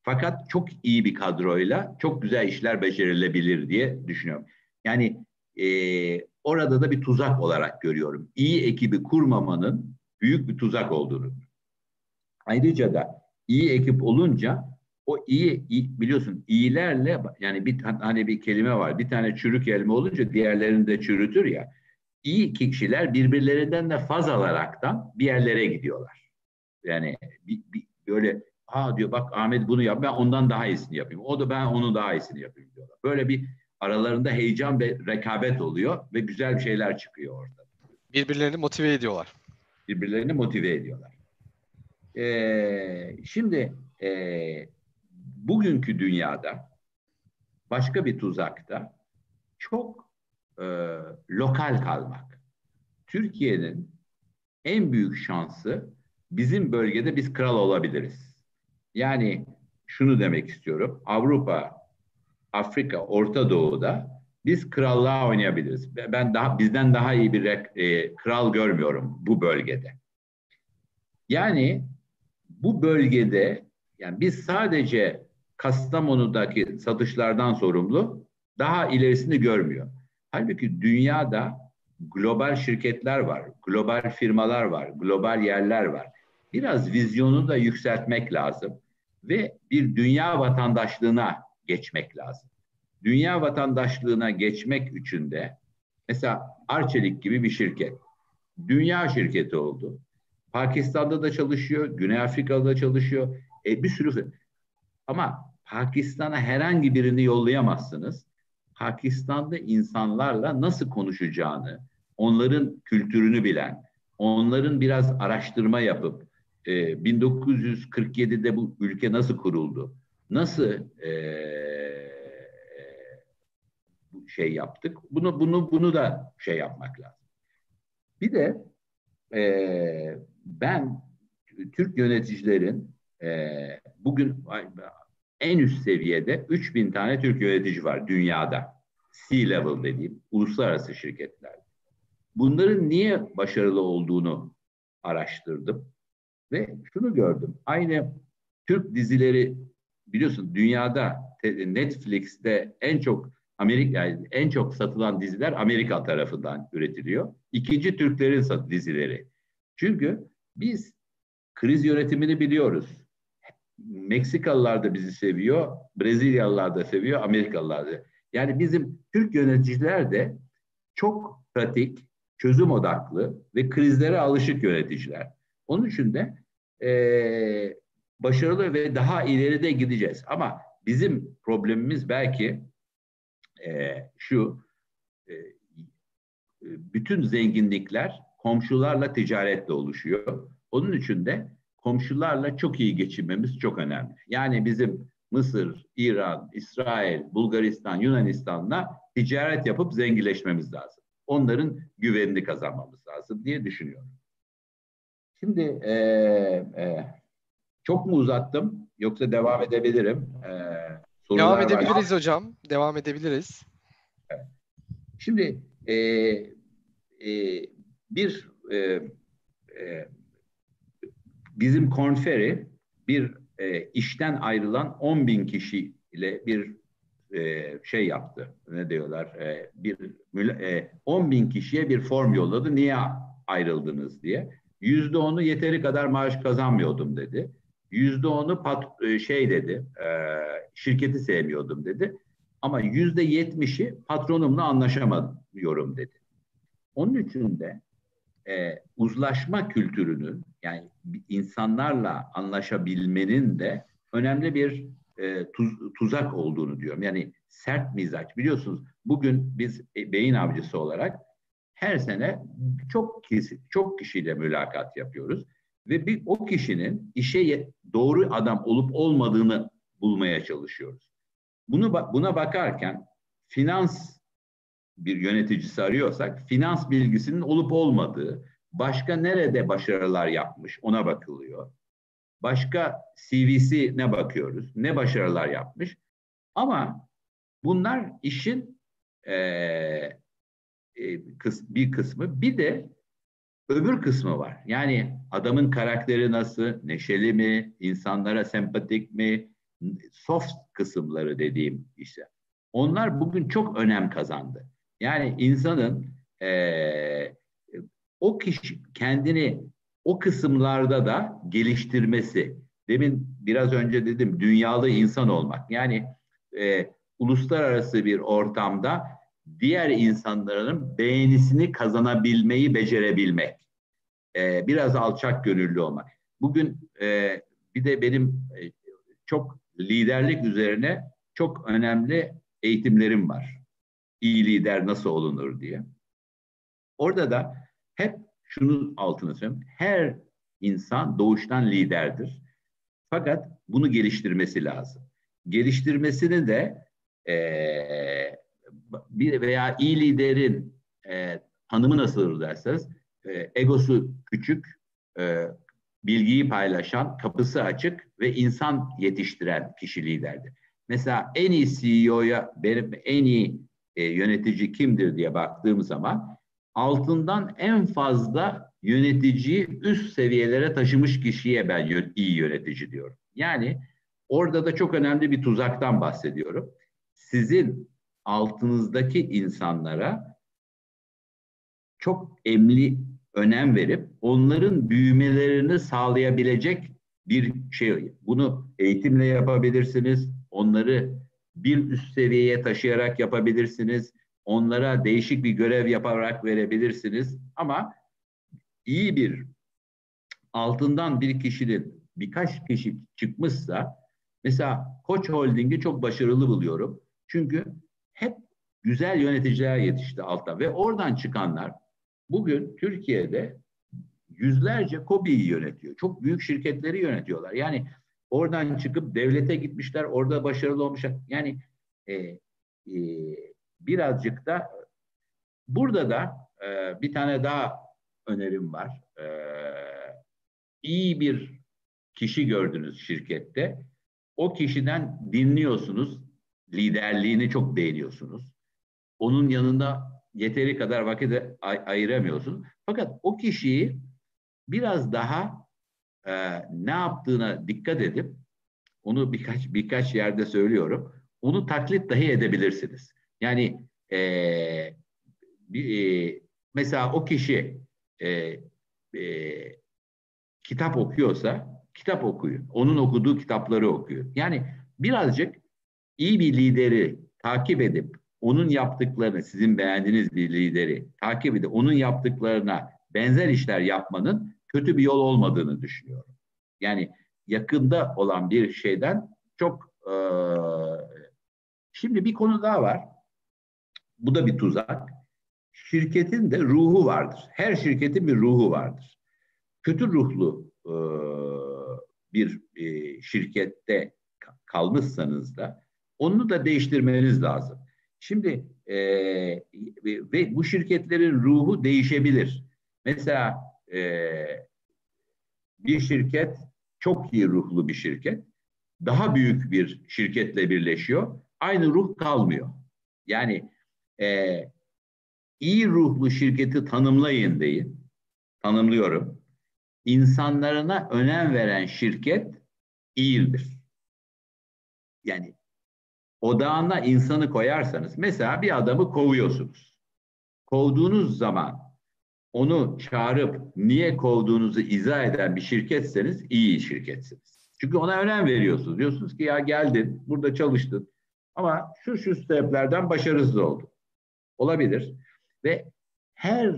fakat çok iyi bir kadroyla çok güzel işler becerilebilir diye düşünüyorum. Yani e, orada da bir tuzak olarak görüyorum. İyi ekibi kurmamanın büyük bir tuzak olduğunu. Ayrıca da iyi ekip olunca o iyi, iyi biliyorsun iyilerle yani bir hani bir kelime var. Bir tane çürük elma olunca diğerlerini de çürütür ya. İyi kişiler birbirlerinden de faz alaraktan bir yerlere gidiyorlar. Yani bir, bir, böyle ha diyor bak Ahmet bunu yap ben ondan daha iyisini yapayım. O da ben onun daha iyisini yapayım diyorlar. Böyle bir aralarında heyecan ve rekabet oluyor ve güzel bir şeyler çıkıyor orada. Birbirlerini motive ediyorlar. Birbirlerini motive ediyorlar. Ee, şimdi e, bugünkü dünyada başka bir tuzakta çok e, lokal kalmak. Türkiye'nin en büyük şansı bizim bölgede biz kral olabiliriz. Yani şunu demek istiyorum. Avrupa, Afrika, Orta Doğu'da biz krallığa oynayabiliriz. Ben daha bizden daha iyi bir e, kral görmüyorum bu bölgede. Yani bu bölgede yani biz sadece Kastamonu'daki satışlardan sorumlu daha ilerisini görmüyor. Halbuki dünyada global şirketler var, global firmalar var, global yerler var. Biraz vizyonu da yükseltmek lazım ve bir dünya vatandaşlığına geçmek lazım. Dünya vatandaşlığına geçmek için de mesela Arçelik gibi bir şirket dünya şirketi oldu. Pakistan'da da çalışıyor, Güney Afrika'da da çalışıyor. E, bir sürü ama Pakistan'a herhangi birini yollayamazsınız. Pakistan'da insanlarla nasıl konuşacağını, onların kültürünü bilen, onların biraz araştırma yapıp e, 1947'de bu ülke nasıl kuruldu, nasıl e, şey yaptık, bunu bunu bunu da şey yapmak lazım. Bir de e, ben Türk yöneticilerin e, bugün en üst seviyede 3000 tane Türk yönetici var dünyada. C-level dediğim uluslararası şirketler. Bunların niye başarılı olduğunu araştırdım ve şunu gördüm. Aynı Türk dizileri biliyorsun dünyada Netflix'te en çok Amerika yani en çok satılan diziler Amerika tarafından üretiliyor. İkinci Türklerin dizileri. Çünkü biz kriz yönetimini biliyoruz. Meksikalılar da bizi seviyor, Brezilyalılar da seviyor, Amerikalılar da. Yani bizim Türk yöneticiler de çok pratik, çözüm odaklı ve krizlere alışık yöneticiler. Onun için de e, başarılı ve daha ileride gideceğiz. Ama bizim problemimiz belki e, şu, e, bütün zenginlikler komşularla ticaretle oluşuyor. Onun için de komşularla çok iyi geçinmemiz çok önemli. Yani bizim Mısır, İran, İsrail, Bulgaristan, Yunanistan'la ticaret yapıp zenginleşmemiz lazım. Onların güvenini kazanmamız lazım diye düşünüyorum. Şimdi e, e, çok mu uzattım yoksa devam edebilirim? E, devam edebiliriz var. hocam. Devam edebiliriz. Evet. Şimdi e, e, bir e, e, bizim konferi bir e, işten ayrılan 10 bin kişi ile bir e, şey yaptı. Ne diyorlar? E, bir e, 10 bin kişiye bir form yolladı. Niye ayrıldınız diye. Yüzde onu yeteri kadar maaş kazanmıyordum dedi. Yüzde onu pat, e, şey dedi. E, şirketi sevmiyordum dedi. Ama yüzde yetmişi patronumla anlaşamıyorum dedi. Onun için de e, uzlaşma kültürünün yani insanlarla anlaşabilmenin de önemli bir e, tuz, tuzak olduğunu diyorum. Yani sert mizaç. Biliyorsunuz bugün biz e, beyin avcısı olarak her sene çok kişi, çok kişiyle mülakat yapıyoruz ve bir o kişinin işe doğru adam olup olmadığını bulmaya çalışıyoruz. Bunu buna bakarken finans bir yöneticisi arıyorsak finans bilgisinin olup olmadığı, başka nerede başarılar yapmış ona bakılıyor. Başka CV'si ne bakıyoruz, ne başarılar yapmış. Ama bunlar işin e, e, kıs, bir kısmı. Bir de öbür kısmı var. Yani adamın karakteri nasıl, neşeli mi, insanlara sempatik mi, soft kısımları dediğim işte. Onlar bugün çok önem kazandı. Yani insanın e, o kişi kendini o kısımlarda da geliştirmesi. Demin biraz önce dedim dünyalı insan olmak. Yani e, uluslararası bir ortamda diğer insanların beğenisini kazanabilmeyi becerebilmek. E, biraz alçak gönüllü olmak. Bugün e, bir de benim e, çok liderlik üzerine çok önemli eğitimlerim var iyi lider nasıl olunur diye. Orada da hep şunu altını söylüyorum. Her insan doğuştan liderdir. Fakat bunu geliştirmesi lazım. Geliştirmesini de e, bir veya iyi liderin e, tanımı nasıl derseniz e, egosu küçük, e, bilgiyi paylaşan, kapısı açık ve insan yetiştiren kişi liderdir. Mesela en iyi CEO'ya benim en iyi e, yönetici kimdir diye baktığım zaman altından en fazla yöneticiyi üst seviyelere taşımış kişiye ben iyi yönetici diyorum. Yani orada da çok önemli bir tuzaktan bahsediyorum. Sizin altınızdaki insanlara çok emli önem verip onların büyümelerini sağlayabilecek bir şey. Bunu eğitimle yapabilirsiniz. Onları bir üst seviyeye taşıyarak yapabilirsiniz. Onlara değişik bir görev yaparak verebilirsiniz. Ama iyi bir altından bir kişinin birkaç kişi çıkmışsa Mesela Koç Holding'i çok başarılı buluyorum. Çünkü hep güzel yöneticiler yetişti altta ve oradan çıkanlar bugün Türkiye'de yüzlerce KOBİ'yi yönetiyor. Çok büyük şirketleri yönetiyorlar. Yani oradan çıkıp devlete gitmişler, orada başarılı olmuşlar. Yani e, e, birazcık da burada da e, bir tane daha önerim var. E, iyi bir kişi gördünüz şirkette. O kişiden dinliyorsunuz, liderliğini çok beğeniyorsunuz. Onun yanında yeteri kadar vakit ay- ayıramıyorsun. Fakat o kişiyi biraz daha e, ne yaptığına dikkat edip onu birkaç birkaç yerde söylüyorum. Onu taklit dahi edebilirsiniz. Yani e, bir, e, mesela o kişi e, e, kitap okuyorsa kitap okuyor. Onun okuduğu kitapları okuyor. Yani birazcık iyi bir lideri takip edip onun yaptıklarını, sizin beğendiğiniz bir lideri takip edip onun yaptıklarına benzer işler yapmanın kötü bir yol olmadığını düşünüyorum. Yani yakında olan bir şeyden çok e, şimdi bir konu daha var. Bu da bir tuzak. Şirketin de ruhu vardır. Her şirketin bir ruhu vardır. Kötü ruhlu e, bir e, şirkette kalmışsanız da onu da değiştirmeniz lazım. Şimdi e, ve bu şirketlerin ruhu değişebilir. Mesela e, bir şirket çok iyi ruhlu bir şirket daha büyük bir şirketle birleşiyor. Aynı ruh kalmıyor. Yani e, iyi ruhlu şirketi tanımlayın deyin. Tanımlıyorum. İnsanlarına önem veren şirket iyidir. Yani odağına insanı koyarsanız mesela bir adamı kovuyorsunuz. Kovduğunuz zaman onu çağırıp niye kovduğunuzu izah eden bir şirketseniz iyi şirketsiniz. Çünkü ona önem veriyorsunuz. Diyorsunuz ki ya geldin, burada çalıştın ama şu şu sebeplerden başarısız oldun. Olabilir. Ve her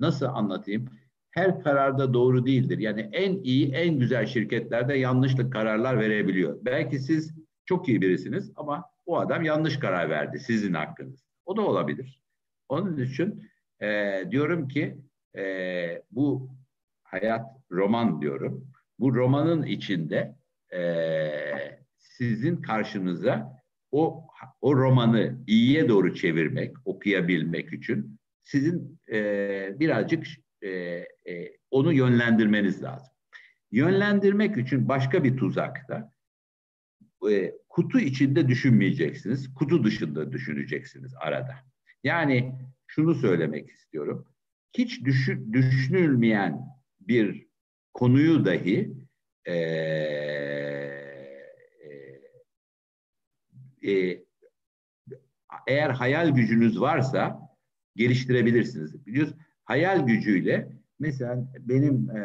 nasıl anlatayım? Her kararda doğru değildir. Yani en iyi, en güzel şirketlerde yanlışlık kararlar verebiliyor. Belki siz çok iyi birisiniz ama o adam yanlış karar verdi sizin hakkınız. O da olabilir. Onun için e, diyorum ki e, bu hayat roman diyorum. Bu romanın içinde e, sizin karşınıza o o romanı iyiye doğru çevirmek, okuyabilmek için sizin e, birazcık e, e, onu yönlendirmeniz lazım. Yönlendirmek için başka bir tuzakta e, kutu içinde düşünmeyeceksiniz, kutu dışında düşüneceksiniz arada. Yani şunu söylemek istiyorum. Hiç düşün, düşünülmeyen bir konuyu dahi e, e, eğer hayal gücünüz varsa geliştirebilirsiniz. Biliyorsunuz hayal gücüyle mesela benim e,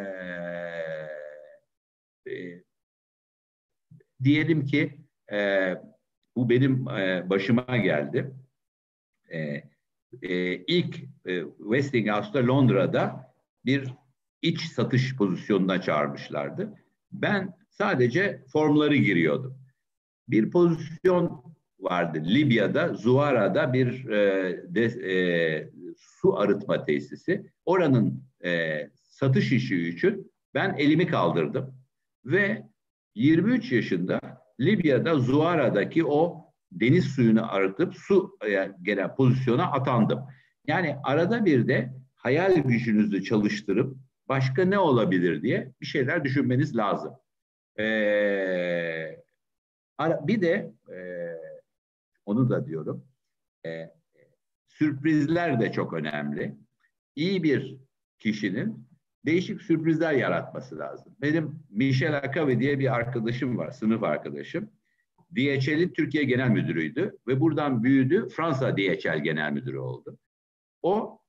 e, diyelim ki e, bu benim e, başıma geldi. E, e, ilk e, Westinghouse'da Londra'da bir iç satış pozisyonuna çağırmışlardı. Ben sadece formları giriyordum. Bir pozisyon vardı Libya'da, Zuara'da bir e, de, e, su arıtma tesisi. Oranın e, satış işi için ben elimi kaldırdım ve 23 yaşında Libya'da Zuara'daki o deniz suyunu arıtıp su e, gelen pozisyona atandım. Yani arada bir de hayal gücünüzü çalıştırıp başka ne olabilir diye bir şeyler düşünmeniz lazım. Ee, bir de e, onu da diyorum. E, sürprizler de çok önemli. İyi bir kişinin değişik sürprizler yaratması lazım. Benim Michel Akavi diye bir arkadaşım var, sınıf arkadaşım. DHL'in Türkiye Genel Müdürüydü ve buradan büyüdü, Fransa DHL Genel Müdürü oldu. O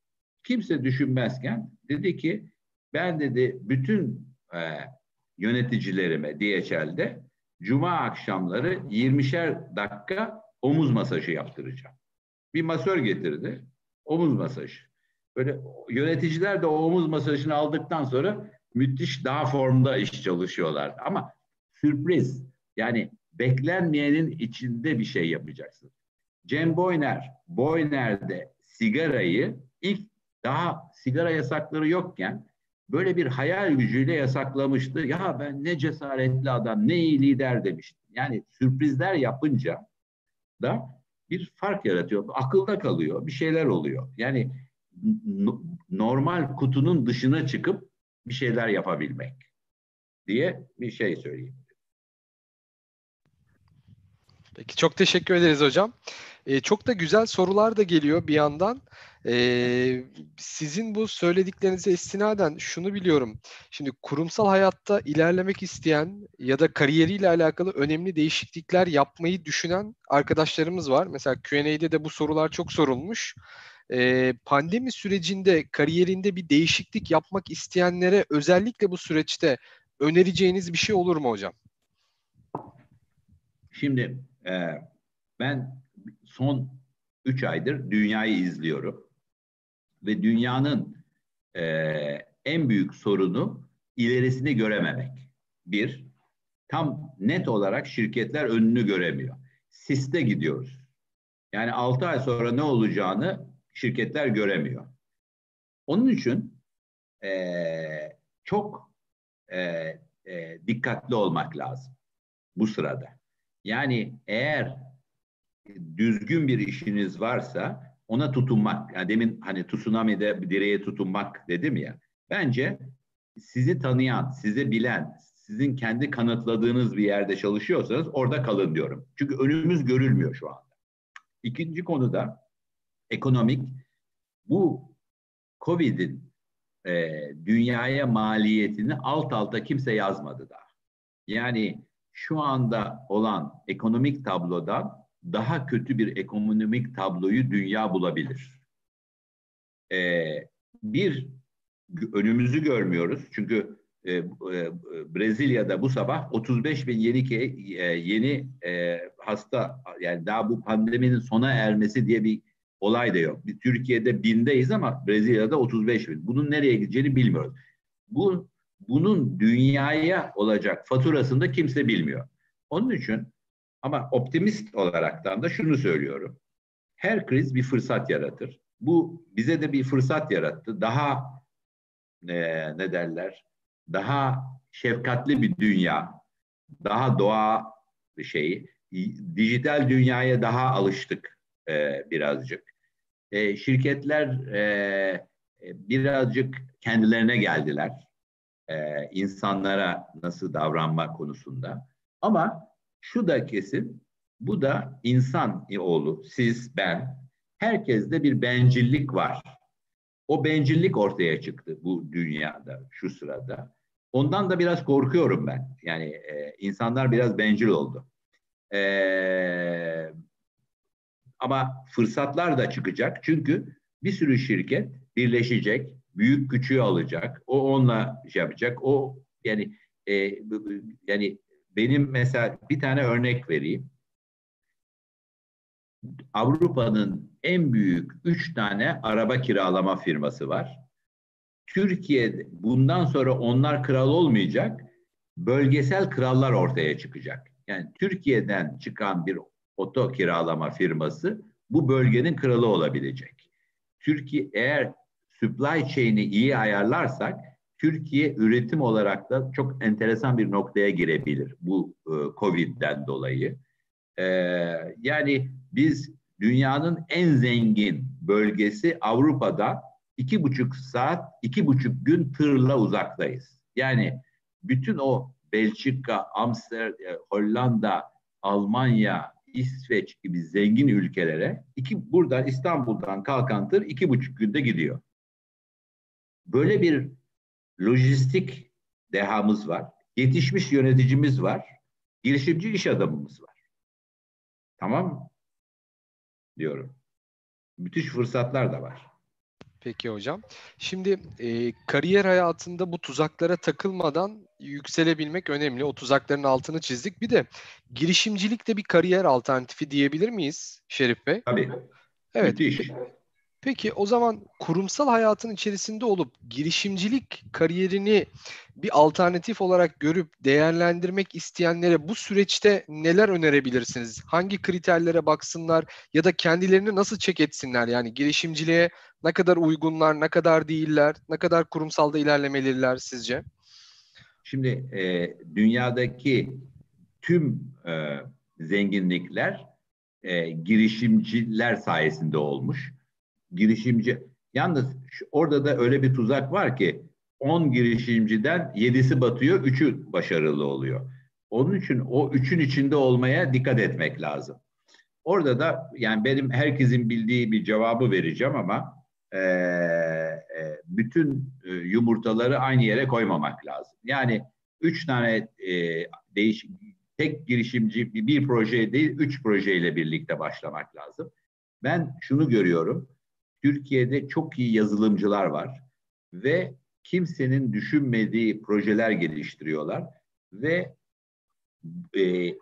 kimse düşünmezken dedi ki ben dedi bütün e, yöneticilerime DHL'de cuma akşamları 20'şer dakika omuz masajı yaptıracağım. Bir masör getirdi, omuz masajı. Böyle yöneticiler de omuz masajını aldıktan sonra müthiş daha formda iş çalışıyorlar. Ama sürpriz yani beklenmeyenin içinde bir şey yapacaksın. Cem Boyner, Boyner'de sigarayı ilk daha sigara yasakları yokken böyle bir hayal gücüyle yasaklamıştı. Ya ben ne cesaretli adam, ne iyi lider demişti. Yani sürprizler yapınca da bir fark yaratıyor. Akılda kalıyor, bir şeyler oluyor. Yani normal kutunun dışına çıkıp bir şeyler yapabilmek diye bir şey söyleyeyim. Peki çok teşekkür ederiz hocam. Ee, çok da güzel sorular da geliyor bir yandan. Ee, sizin bu söylediklerinize istinaden şunu biliyorum. Şimdi kurumsal hayatta ilerlemek isteyen ya da kariyeriyle alakalı önemli değişiklikler yapmayı düşünen arkadaşlarımız var. Mesela Q&A'de de bu sorular çok sorulmuş. Ee, pandemi sürecinde kariyerinde bir değişiklik yapmak isteyenlere özellikle bu süreçte önereceğiniz bir şey olur mu hocam? Şimdi e, ben son 3 aydır dünyayı izliyorum ve dünyanın e, en büyük sorunu ilerisini görememek. Bir, tam net olarak şirketler önünü göremiyor. Siste gidiyoruz. Yani 6 ay sonra ne olacağını şirketler göremiyor. Onun için e, çok e, e, dikkatli olmak lazım bu sırada. Yani eğer düzgün bir işiniz varsa ona tutunmak. Yani demin hani tsunami'de direğe tutunmak dedim ya. Bence sizi tanıyan, sizi bilen, sizin kendi kanıtladığınız bir yerde çalışıyorsanız orada kalın diyorum. Çünkü önümüz görülmüyor şu anda. İkinci konuda ekonomik. Bu Covid'in e, dünyaya maliyetini alt alta kimse yazmadı daha. Yani şu anda olan ekonomik tablodan daha kötü bir ekonomik tabloyu dünya bulabilir. Ee, bir, önümüzü görmüyoruz. Çünkü e, e, Brezilya'da bu sabah 35 bin yeni e, yeni e, hasta yani daha bu pandeminin sona ermesi diye bir olay da yok. Biz Türkiye'de bindeyiz ama Brezilya'da 35 bin. Bunun nereye gideceğini bilmiyoruz. Bu bunun dünyaya olacak faturasını da kimse bilmiyor. Onun için ama optimist olaraktan da şunu söylüyorum. Her kriz bir fırsat yaratır. Bu bize de bir fırsat yarattı. Daha e, ne derler? Daha şefkatli bir dünya, daha doğa şeyi, dijital dünyaya daha alıştık e, birazcık. E, şirketler e, e birazcık kendilerine geldiler. E, insanlara nasıl davranma konusunda. Ama şu da kesin, bu da insan oğlu, siz, ben, herkeste bir bencillik var. O bencillik ortaya çıktı bu dünyada, şu sırada. Ondan da biraz korkuyorum ben. Yani e, insanlar biraz bencil oldu. E, ama fırsatlar da çıkacak. Çünkü bir sürü şirket birleşecek, büyük küçüğü alacak. O onunla şey yapacak. O yani e, yani benim mesela bir tane örnek vereyim. Avrupa'nın en büyük üç tane araba kiralama firması var. Türkiye bundan sonra onlar kral olmayacak, bölgesel krallar ortaya çıkacak. Yani Türkiye'den çıkan bir oto kiralama firması bu bölgenin kralı olabilecek. Türkiye eğer supply chain'i iyi ayarlarsak Türkiye üretim olarak da çok enteresan bir noktaya girebilir bu e, Covid'den dolayı. E, yani biz dünyanın en zengin bölgesi Avrupa'da iki buçuk saat, iki buçuk gün tırla uzaktayız. Yani bütün o Belçika, Amsterdam, e, Hollanda, Almanya, İsveç gibi zengin ülkelere iki buradan İstanbul'dan kalkan tır iki buçuk günde gidiyor. Böyle bir lojistik dehamız var, yetişmiş yöneticimiz var, girişimci iş adamımız var. Tamam Diyorum. Müthiş fırsatlar da var. Peki hocam. Şimdi e, kariyer hayatında bu tuzaklara takılmadan yükselebilmek önemli. O tuzakların altını çizdik. Bir de girişimcilik de bir kariyer alternatifi diyebilir miyiz Şerif Bey? Tabii. Evet. Müthiş. Peki o zaman kurumsal hayatın içerisinde olup girişimcilik kariyerini bir alternatif olarak görüp değerlendirmek isteyenlere bu süreçte neler önerebilirsiniz? Hangi kriterlere baksınlar ya da kendilerini nasıl çek etsinler? Yani girişimciliğe ne kadar uygunlar, ne kadar değiller, ne kadar kurumsalda ilerlemeliler sizce? Şimdi e, dünyadaki tüm e, zenginlikler e, girişimciler sayesinde olmuş girişimci. Yalnız orada da öyle bir tuzak var ki 10 girişimciden 7'si batıyor, 3'ü başarılı oluyor. Onun için o üçün içinde olmaya dikkat etmek lazım. Orada da yani benim herkesin bildiği bir cevabı vereceğim ama e, bütün e, yumurtaları aynı yere koymamak lazım. Yani üç tane e, değişik tek girişimci bir proje değil, üç projeyle birlikte başlamak lazım. Ben şunu görüyorum. Türkiye'de çok iyi yazılımcılar var ve kimsenin düşünmediği projeler geliştiriyorlar ve e,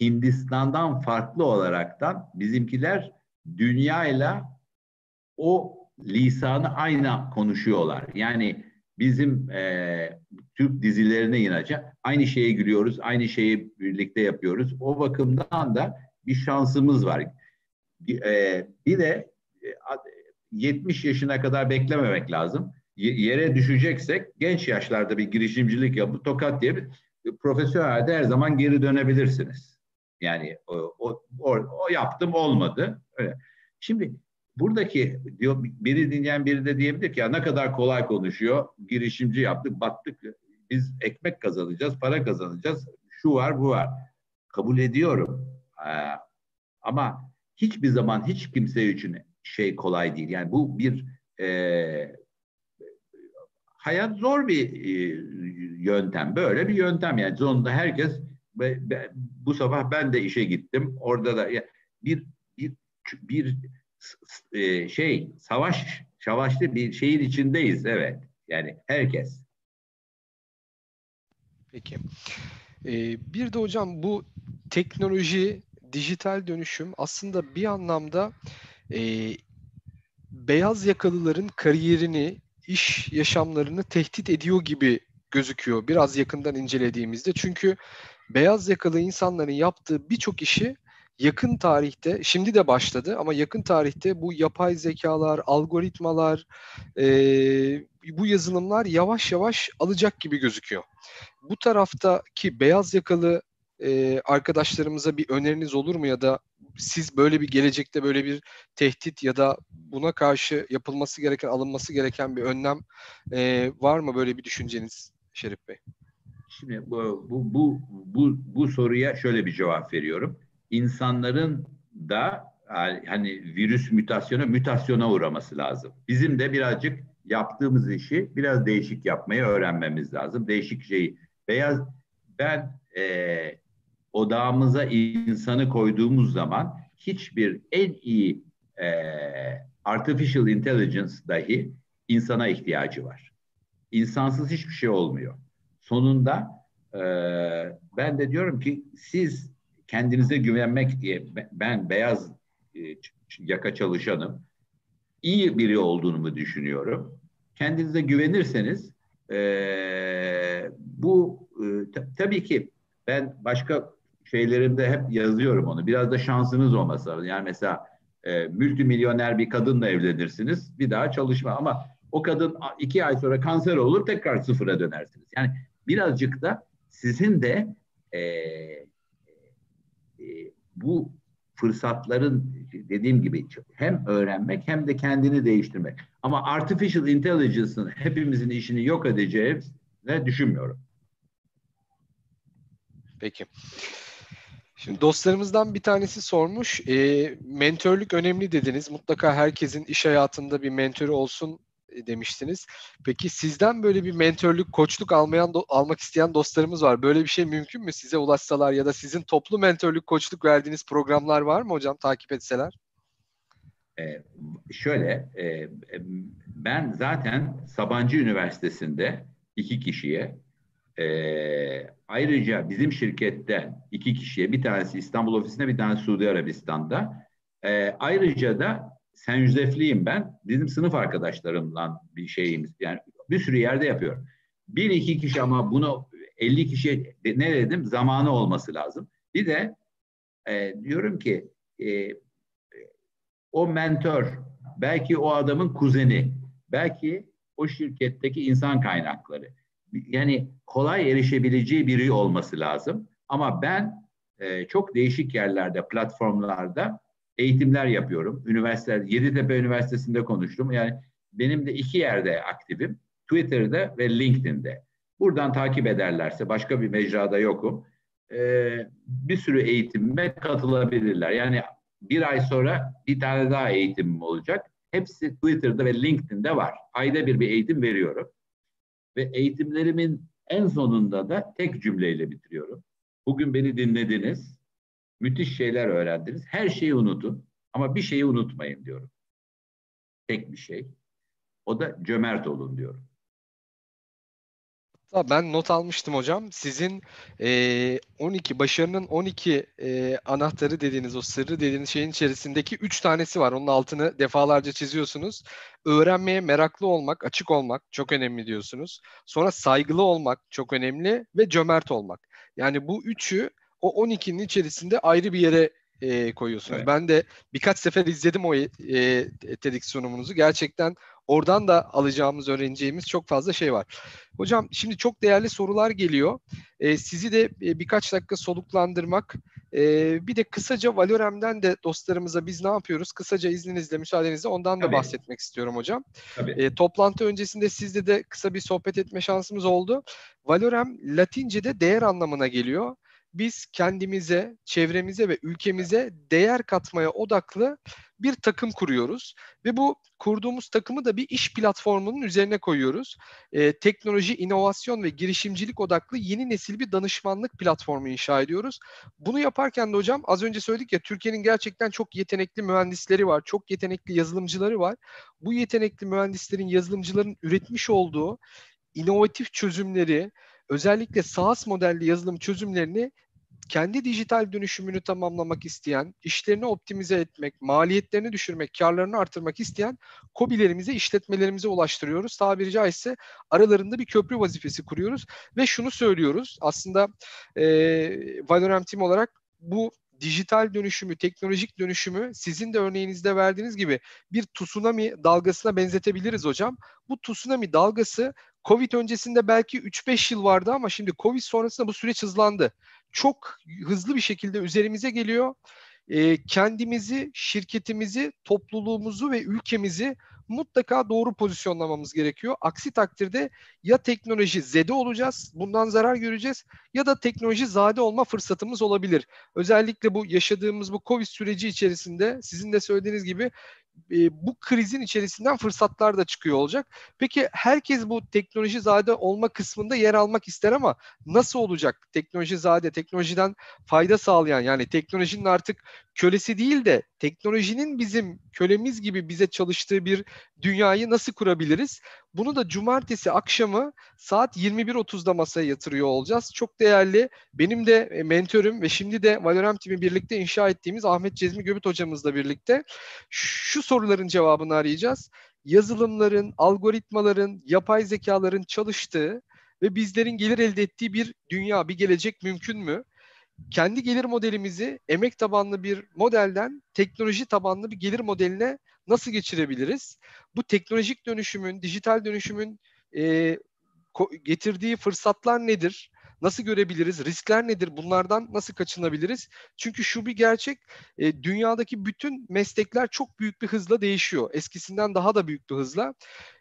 Hindistan'dan farklı olaraktan bizimkiler dünyayla o lisanı aynı konuşuyorlar. Yani bizim e, Türk dizilerine inanca aynı şeye gülüyoruz, aynı şeyi birlikte yapıyoruz. O bakımdan da bir şansımız var. E, bir de e, 70 yaşına kadar beklememek lazım. yere düşeceksek genç yaşlarda bir girişimcilik yapıp tokat diye bir profesyonelde her zaman geri dönebilirsiniz. Yani o, o, o, o yaptım olmadı. Öyle. Şimdi buradaki diyor biri dinleyen biri de diyebilir ki ya ne kadar kolay konuşuyor. Girişimci yaptık, battık. Biz ekmek kazanacağız, para kazanacağız. Şu var, bu var. Kabul ediyorum. Ee, ama hiçbir zaman hiç kimse için şey kolay değil. Yani bu bir e, hayat zor bir e, yöntem. Böyle bir yöntem yani sonunda herkes be, be, bu sabah ben de işe gittim. Orada da ya, bir bir bir e, şey savaş savaşlı bir şeyin içindeyiz evet. Yani herkes. Peki. Ee, bir de hocam bu teknoloji, dijital dönüşüm aslında bir anlamda e, beyaz yakalıların kariyerini, iş yaşamlarını tehdit ediyor gibi gözüküyor biraz yakından incelediğimizde. Çünkü beyaz yakalı insanların yaptığı birçok işi yakın tarihte, şimdi de başladı ama yakın tarihte bu yapay zekalar, algoritmalar, e, bu yazılımlar yavaş yavaş alacak gibi gözüküyor. Bu taraftaki beyaz yakalı e, arkadaşlarımıza bir öneriniz olur mu ya da siz böyle bir gelecekte böyle bir tehdit ya da buna karşı yapılması gereken, alınması gereken bir önlem e, var mı böyle bir düşünceniz Şerif Bey? Şimdi bu, bu, bu, bu, bu soruya şöyle bir cevap veriyorum. İnsanların da hani virüs mutasyona mutasyona uğraması lazım. Bizim de birazcık yaptığımız işi biraz değişik yapmayı öğrenmemiz lazım. Değişik şeyi. Beyaz ben e, odağımıza insanı koyduğumuz zaman hiçbir en iyi e, artificial intelligence dahi insana ihtiyacı var. İnsansız hiçbir şey olmuyor. Sonunda e, ben de diyorum ki siz kendinize güvenmek diye ben beyaz e, yaka çalışanım. iyi biri olduğunu mu düşünüyorum. Kendinize güvenirseniz e, bu e, tabii ki ben başka şeylerimde hep yazıyorum onu. Biraz da şansınız olması lazım. Yani mesela e, multimilyoner bir kadınla evlenirsiniz. Bir daha çalışma ama o kadın iki ay sonra kanser olur tekrar sıfıra dönersiniz. Yani birazcık da sizin de e, e, bu fırsatların dediğim gibi hem öğrenmek hem de kendini değiştirmek. Ama artificial intelligence'ın hepimizin işini yok edeceğini düşünmüyorum. Peki. Şimdi dostlarımızdan bir tanesi sormuş. E, mentörlük önemli dediniz. Mutlaka herkesin iş hayatında bir mentörü olsun e, demiştiniz. Peki sizden böyle bir mentörlük, koçluk almayan almak isteyen dostlarımız var. Böyle bir şey mümkün mü size ulaşsalar ya da sizin toplu mentörlük, koçluk verdiğiniz programlar var mı hocam takip etseler? Ee, şöyle, e, ben zaten Sabancı Üniversitesi'nde iki kişiye e, ayrıca bizim şirketten iki kişiye bir tanesi İstanbul ofisinde bir tanesi Suudi Arabistan'da e, ayrıca da Sen Josef'liyim ben. Bizim sınıf arkadaşlarımla bir şeyimiz. Yani bir sürü yerde yapıyorum. Bir iki kişi ama bunu 50 kişi ne dedim zamanı olması lazım. Bir de e, diyorum ki e, o mentor belki o adamın kuzeni belki o şirketteki insan kaynakları yani kolay erişebileceği biri olması lazım. Ama ben e, çok değişik yerlerde, platformlarda eğitimler yapıyorum. Üniversiteler, Yeditepe Üniversitesi'nde konuştum. Yani benim de iki yerde aktifim. Twitter'da ve LinkedIn'de. Buradan takip ederlerse başka bir mecrada yokum. Ee, bir sürü eğitime katılabilirler. Yani bir ay sonra bir tane daha eğitimim olacak. Hepsi Twitter'da ve LinkedIn'de var. Ayda bir bir eğitim veriyorum. Ve eğitimlerimin en sonunda da tek cümleyle bitiriyorum. Bugün beni dinlediniz. Müthiş şeyler öğrendiniz. Her şeyi unutun. Ama bir şeyi unutmayın diyorum. Tek bir şey. O da cömert olun diyorum. Ben not almıştım hocam. Sizin e, 12 başarının 12 e, anahtarı dediğiniz o sırrı dediğiniz şeyin içerisindeki 3 tanesi var. Onun altını defalarca çiziyorsunuz. Öğrenmeye meraklı olmak, açık olmak çok önemli diyorsunuz. Sonra saygılı olmak çok önemli ve cömert olmak. Yani bu üçü o 12'nin içerisinde ayrı bir yere e, koyuyorsunuz. Evet. Ben de birkaç sefer izledim o e, TEDx sunumunuzu. Gerçekten oradan da alacağımız, öğreneceğimiz çok fazla şey var. Hocam şimdi çok değerli sorular geliyor. E, sizi de e, birkaç dakika soluklandırmak, e, bir de kısaca Valorem'den de dostlarımıza biz ne yapıyoruz? Kısaca izninizle, müsaadenizle ondan da Tabii. bahsetmek istiyorum hocam. Tabii. E, toplantı öncesinde sizle de kısa bir sohbet etme şansımız oldu. Valorem Latince'de değer anlamına geliyor biz kendimize, çevremize ve ülkemize değer katmaya odaklı bir takım kuruyoruz ve bu kurduğumuz takımı da bir iş platformunun üzerine koyuyoruz. Ee, teknoloji, inovasyon ve girişimcilik odaklı yeni nesil bir danışmanlık platformu inşa ediyoruz. Bunu yaparken de hocam az önce söyledik ya Türkiye'nin gerçekten çok yetenekli mühendisleri var, çok yetenekli yazılımcıları var. Bu yetenekli mühendislerin, yazılımcıların üretmiş olduğu inovatif çözümleri, özellikle SaaS modelli yazılım çözümlerini kendi dijital dönüşümünü tamamlamak isteyen, işlerini optimize etmek, maliyetlerini düşürmek, karlarını artırmak isteyen kobilerimize, işletmelerimize ulaştırıyoruz. Tabiri caizse aralarında bir köprü vazifesi kuruyoruz ve şunu söylüyoruz. Aslında e, Valorem Team olarak bu dijital dönüşümü, teknolojik dönüşümü sizin de örneğinizde verdiğiniz gibi bir tsunami dalgasına benzetebiliriz hocam. Bu tsunami dalgası Covid öncesinde belki 3-5 yıl vardı ama şimdi Covid sonrasında bu süreç hızlandı. Çok hızlı bir şekilde üzerimize geliyor. E, kendimizi, şirketimizi, topluluğumuzu ve ülkemizi mutlaka doğru pozisyonlamamız gerekiyor. Aksi takdirde ya teknoloji zede olacağız, bundan zarar göreceğiz ya da teknoloji zade olma fırsatımız olabilir. Özellikle bu yaşadığımız bu Covid süreci içerisinde sizin de söylediğiniz gibi e, bu krizin içerisinden fırsatlar da çıkıyor olacak. Peki herkes bu teknoloji zade olma kısmında yer almak ister ama nasıl olacak? Teknoloji zade, teknolojiden fayda sağlayan yani teknolojinin artık kölesi değil de teknolojinin bizim kölemiz gibi bize çalıştığı bir dünyayı nasıl kurabiliriz? Bunu da cumartesi akşamı saat 21.30'da masaya yatırıyor olacağız. Çok değerli benim de e, mentörüm ve şimdi de Valorem Team'i birlikte inşa ettiğimiz Ahmet Cezmi Göbüt hocamızla birlikte şu soruların cevabını arayacağız. Yazılımların, algoritmaların, yapay zekaların çalıştığı ve bizlerin gelir elde ettiği bir dünya, bir gelecek mümkün mü? Kendi gelir modelimizi emek tabanlı bir modelden teknoloji tabanlı bir gelir modeline nasıl geçirebiliriz? Bu teknolojik dönüşümün, dijital dönüşümün e, getirdiği fırsatlar nedir? Nasıl görebiliriz? Riskler nedir? Bunlardan nasıl kaçınabiliriz? Çünkü şu bir gerçek, e, dünyadaki bütün meslekler çok büyük bir hızla değişiyor. Eskisinden daha da büyük bir hızla.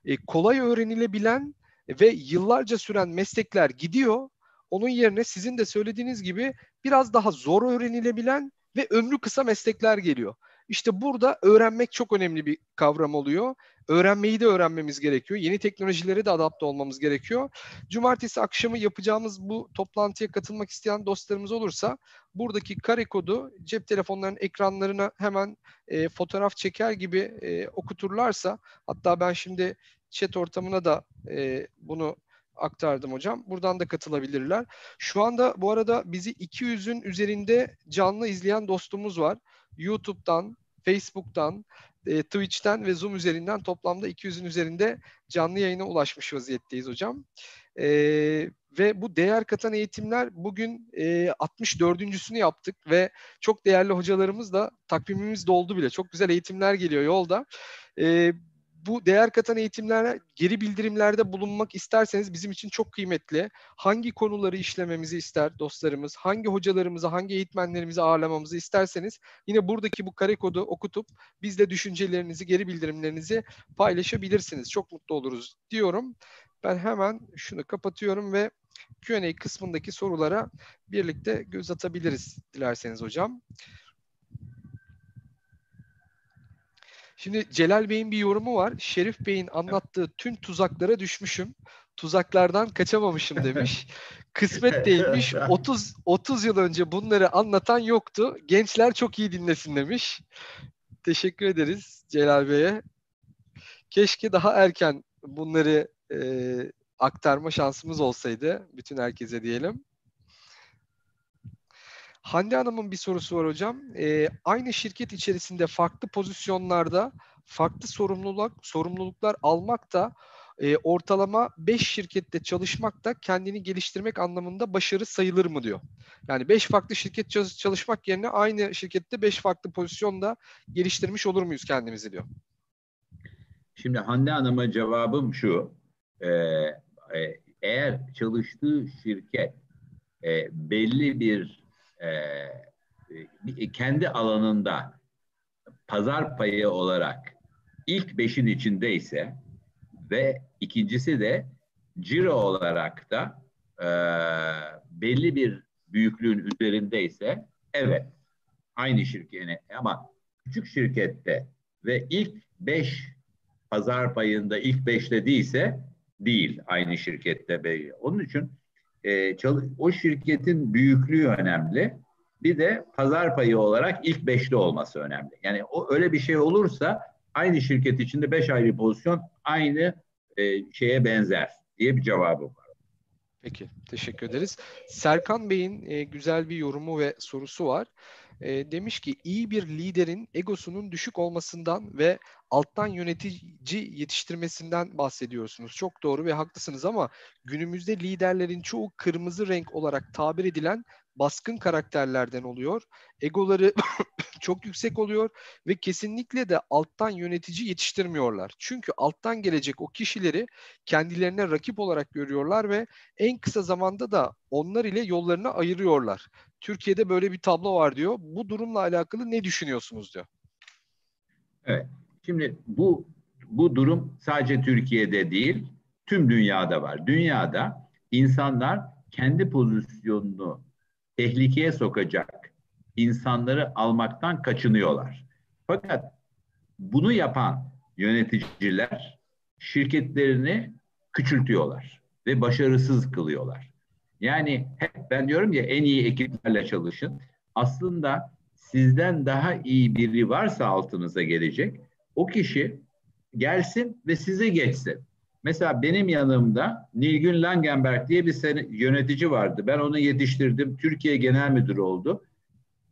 E, kolay öğrenilebilen ve yıllarca süren meslekler gidiyor onun yerine sizin de söylediğiniz gibi biraz daha zor öğrenilebilen ve ömrü kısa meslekler geliyor. İşte burada öğrenmek çok önemli bir kavram oluyor. Öğrenmeyi de öğrenmemiz gerekiyor. Yeni teknolojilere de adapte olmamız gerekiyor. Cumartesi akşamı yapacağımız bu toplantıya katılmak isteyen dostlarımız olursa buradaki kare kodu cep telefonlarının ekranlarına hemen e, fotoğraf çeker gibi e, okuturlarsa hatta ben şimdi chat ortamına da e, bunu aktardım hocam. Buradan da katılabilirler. Şu anda bu arada bizi 200'ün üzerinde canlı izleyen dostumuz var. YouTube'dan, Facebook'tan, e, Twitch'ten ve Zoom üzerinden toplamda 200'ün üzerinde canlı yayına ulaşmış vaziyetteyiz hocam. E, ve bu değer katan eğitimler bugün e, 64.sünü yaptık ve çok değerli hocalarımız da takvimimiz doldu bile. Çok güzel eğitimler geliyor yolda. E, bu değer katan eğitimlere geri bildirimlerde bulunmak isterseniz bizim için çok kıymetli. Hangi konuları işlememizi ister dostlarımız, hangi hocalarımızı, hangi eğitmenlerimizi ağırlamamızı isterseniz yine buradaki bu kare kodu okutup bizle düşüncelerinizi, geri bildirimlerinizi paylaşabilirsiniz. Çok mutlu oluruz diyorum. Ben hemen şunu kapatıyorum ve Q&A kısmındaki sorulara birlikte göz atabiliriz dilerseniz hocam. Şimdi Celal Bey'in bir yorumu var. Şerif Bey'in anlattığı tüm tuzaklara düşmüşüm. Tuzaklardan kaçamamışım demiş. Kısmet değilmiş. 30 30 yıl önce bunları anlatan yoktu. Gençler çok iyi dinlesin demiş. Teşekkür ederiz Celal Bey'e. Keşke daha erken bunları e, aktarma şansımız olsaydı bütün herkese diyelim. Hande Hanım'ın bir sorusu var hocam. Ee, aynı şirket içerisinde farklı pozisyonlarda farklı sorumluluk sorumluluklar almak da e, ortalama 5 şirkette çalışmak da kendini geliştirmek anlamında başarı sayılır mı diyor. Yani 5 farklı şirket çalışmak yerine aynı şirkette 5 farklı pozisyonda geliştirmiş olur muyuz kendimizi diyor. Şimdi Hande Hanım'a cevabım şu. Ee, e, eğer çalıştığı şirket e, belli bir e, kendi alanında pazar payı olarak ilk beşin içindeyse ve ikincisi de ciro olarak da e, belli bir büyüklüğün üzerindeyse evet aynı şirketi ama küçük şirkette ve ilk beş pazar payında ilk beşte değilse değil aynı şirkette. Onun için e, o şirketin büyüklüğü önemli. Bir de pazar payı olarak ilk beşli olması önemli. Yani o öyle bir şey olursa aynı şirket içinde beş ayrı pozisyon aynı e, şeye benzer diye bir cevabı var. Peki, teşekkür ederiz. Serkan Bey'in e, güzel bir yorumu ve sorusu var. E, demiş ki iyi bir liderin egosunun düşük olmasından ve alttan yönetici yetiştirmesinden bahsediyorsunuz. Çok doğru ve haklısınız ama günümüzde liderlerin çoğu kırmızı renk olarak tabir edilen baskın karakterlerden oluyor. Egoları çok yüksek oluyor ve kesinlikle de alttan yönetici yetiştirmiyorlar. Çünkü alttan gelecek o kişileri kendilerine rakip olarak görüyorlar ve en kısa zamanda da onlar ile yollarını ayırıyorlar. Türkiye'de böyle bir tablo var diyor. Bu durumla alakalı ne düşünüyorsunuz diyor. Evet. Şimdi bu bu durum sadece Türkiye'de değil, tüm dünyada var. Dünyada insanlar kendi pozisyonunu tehlikeye sokacak insanları almaktan kaçınıyorlar. Fakat bunu yapan yöneticiler şirketlerini küçültüyorlar ve başarısız kılıyorlar. Yani hep ben diyorum ya en iyi ekiplerle çalışın. Aslında sizden daha iyi biri varsa altınıza gelecek. O kişi gelsin ve size geçsin. Mesela benim yanımda Nilgün Langenberg diye bir yönetici vardı. Ben onu yetiştirdim. Türkiye Genel Müdürü oldu.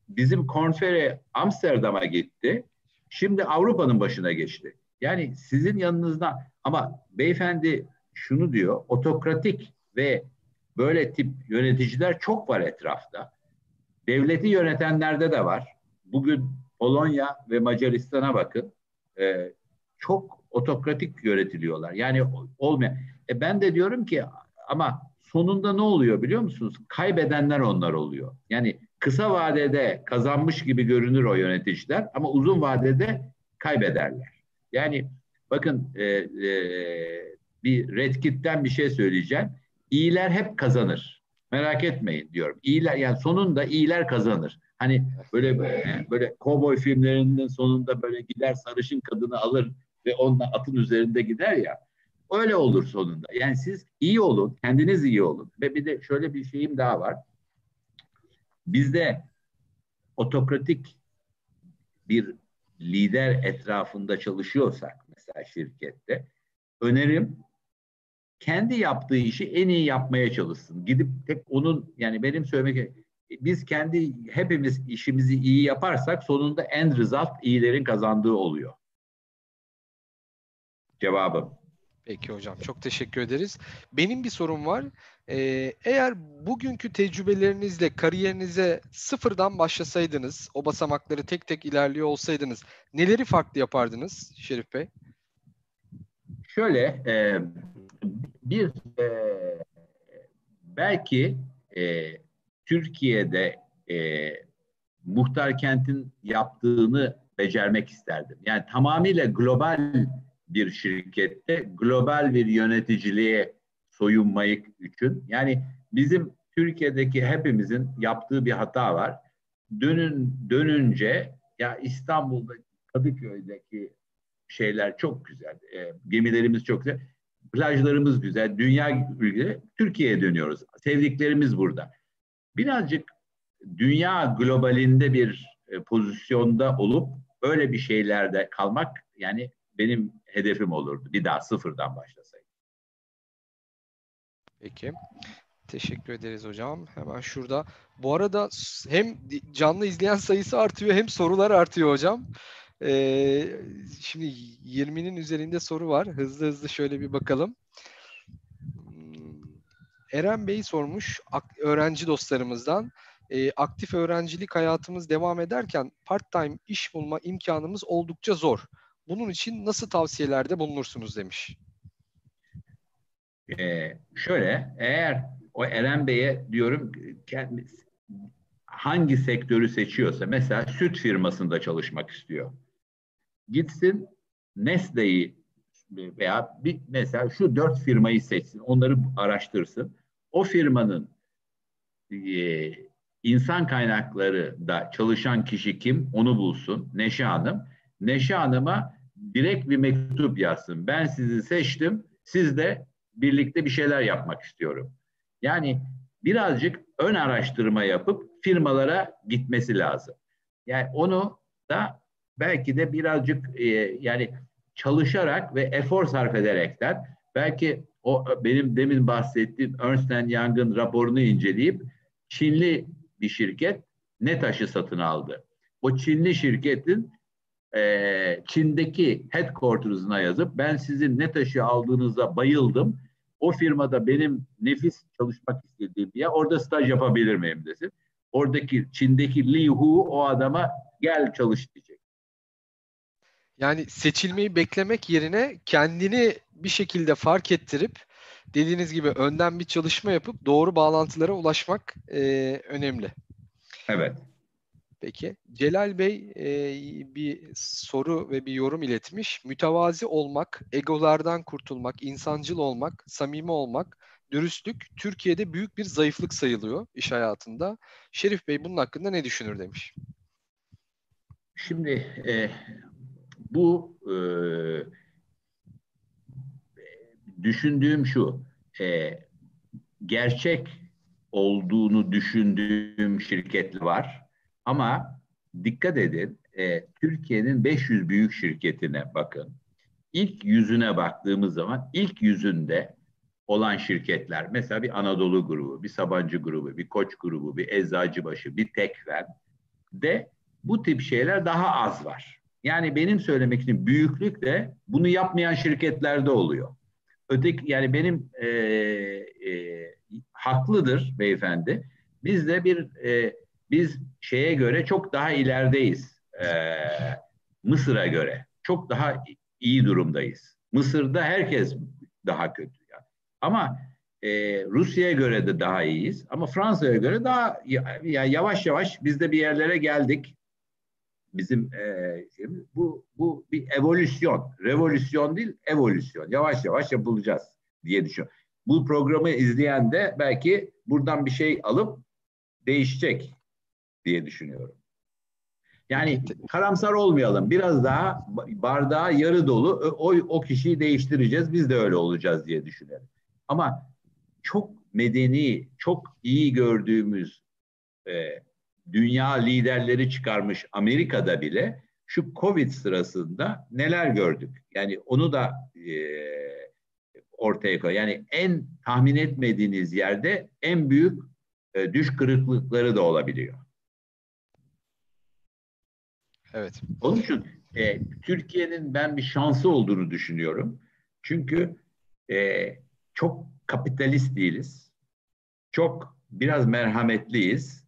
Bizim konfere Amsterdam'a gitti. Şimdi Avrupa'nın başına geçti. Yani sizin yanınızda ama beyefendi şunu diyor. Otokratik ve böyle tip yöneticiler çok var etrafta. Devleti yönetenlerde de var. Bugün Polonya ve Macaristan'a bakın. Ee, çok otokratik yönetiliyorlar. Yani olmayan. E ben de diyorum ki ama sonunda ne oluyor biliyor musunuz? Kaybedenler onlar oluyor. Yani kısa vadede kazanmış gibi görünür o yöneticiler ama uzun vadede kaybederler. Yani bakın e, e, bir Red Kit'ten bir şey söyleyeceğim. İyiler hep kazanır. Merak etmeyin diyorum. İyiler yani sonunda iyiler kazanır. Hani böyle böyle kovboy filmlerinin sonunda böyle gider sarışın kadını alır ve onunla atın üzerinde gider ya. Öyle olur sonunda. Yani siz iyi olun, kendiniz iyi olun. Ve bir de şöyle bir şeyim daha var. Bizde otokratik bir lider etrafında çalışıyorsak mesela şirkette önerim kendi yaptığı işi en iyi yapmaya çalışsın. Gidip tek onun yani benim söylemek biz kendi hepimiz işimizi iyi yaparsak sonunda end result iyilerin kazandığı oluyor. cevabım. Peki hocam çok teşekkür ederiz. Benim bir sorum var. Ee, eğer bugünkü tecrübelerinizle kariyerinize sıfırdan başlasaydınız, o basamakları tek tek ilerliyor olsaydınız neleri farklı yapardınız Şerif Bey? Şöyle e, bir e, belki e, Türkiye'de e, muhtar kentin yaptığını becermek isterdim. Yani tamamıyla global bir şirkette global bir yöneticiliğe soyunmayı için. Yani bizim Türkiye'deki hepimizin yaptığı bir hata var. Dönün dönünce ya İstanbul'da Kadıköy'deki şeyler çok güzel. E, gemilerimiz çok güzel. Plajlarımız güzel. Dünya ülkeleri Türkiye'ye dönüyoruz. Sevdiklerimiz burada. Birazcık dünya globalinde bir e, pozisyonda olup öyle bir şeylerde kalmak yani benim hedefim olurdu. Bir daha sıfırdan başlasaydım. Peki. Teşekkür ederiz hocam. Hemen şurada. Bu arada hem canlı izleyen sayısı artıyor hem sorular artıyor hocam. Ee, şimdi 20'nin üzerinde soru var. Hızlı hızlı şöyle bir bakalım. Eren Bey sormuş öğrenci dostlarımızdan. E, aktif öğrencilik hayatımız devam ederken part-time iş bulma imkanımız oldukça zor. Bunun için nasıl tavsiyelerde bulunursunuz demiş. Ee, şöyle eğer o Eren Bey'e diyorum kendi, hangi sektörü seçiyorsa mesela süt firmasında çalışmak istiyor. Gitsin Nestle'yi veya bir mesela şu dört firmayı seçsin, onları araştırsın. O firmanın e, insan kaynakları da çalışan kişi kim onu bulsun Neşe Hanım. Neşe Hanım'a direkt bir mektup yazsın. Ben sizi seçtim. Siz de birlikte bir şeyler yapmak istiyorum. Yani birazcık ön araştırma yapıp firmalara gitmesi lazım. Yani onu da belki de birazcık e, yani çalışarak ve efor sarf ederekten belki o benim demin bahsettiğim Ernst Young'ın raporunu inceleyip Çinli bir şirket ne taşı satın aldı. O Çinli şirketin e, Çin'deki headquarters'ına yazıp ben sizin ne taşı aldığınıza bayıldım. O firmada benim nefis çalışmak istediğim ya orada staj yapabilir miyim desin. Oradaki Çin'deki Li Hu o adama gel çalış diyecek. Yani seçilmeyi beklemek yerine kendini bir şekilde fark ettirip dediğiniz gibi önden bir çalışma yapıp doğru bağlantılara ulaşmak e, önemli. Evet. Peki. Celal Bey e, bir soru ve bir yorum iletmiş. Mütevazi olmak, egolardan kurtulmak, insancıl olmak, samimi olmak, dürüstlük Türkiye'de büyük bir zayıflık sayılıyor iş hayatında. Şerif Bey bunun hakkında ne düşünür demiş. Şimdi e, bu e, düşündüğüm şu, e, gerçek olduğunu düşündüğüm şirketler var. Ama dikkat edin, e, Türkiye'nin 500 büyük şirketine bakın. İlk yüzüne baktığımız zaman ilk yüzünde olan şirketler, mesela bir Anadolu grubu, bir Sabancı grubu, bir Koç grubu, bir Eczacıbaşı, bir Tekfen de bu tip şeyler daha az var. Yani benim söylemek istediğim büyüklük de bunu yapmayan şirketlerde oluyor. Öteki yani benim e, e, haklıdır beyefendi. Biz de bir e, biz şeye göre çok daha ilerideyiz. E, Mısır'a göre çok daha iyi durumdayız. Mısır'da herkes daha kötü. Yani. Ama e, Rusya'ya göre de daha iyiyiz. Ama Fransa'ya göre daha ya, yavaş yavaş biz de bir yerlere geldik bizim e, bu bu bir evolüsyon, revolüsyon değil, evolüsyon. Yavaş yavaş yapılacağız diye düşünüyorum. Bu programı izleyen de belki buradan bir şey alıp değişecek diye düşünüyorum. Yani karamsar olmayalım. Biraz daha bardağı yarı dolu o, o kişiyi değiştireceğiz. Biz de öyle olacağız diye düşünüyorum. Ama çok medeni, çok iyi gördüğümüz e, dünya liderleri çıkarmış Amerika'da bile şu Covid sırasında neler gördük? Yani onu da e, ortaya koy. Yani en tahmin etmediğiniz yerde en büyük e, düş kırıklıkları da olabiliyor. Evet. Onun için e, Türkiye'nin ben bir şansı olduğunu düşünüyorum. Çünkü e, çok kapitalist değiliz. Çok biraz merhametliyiz.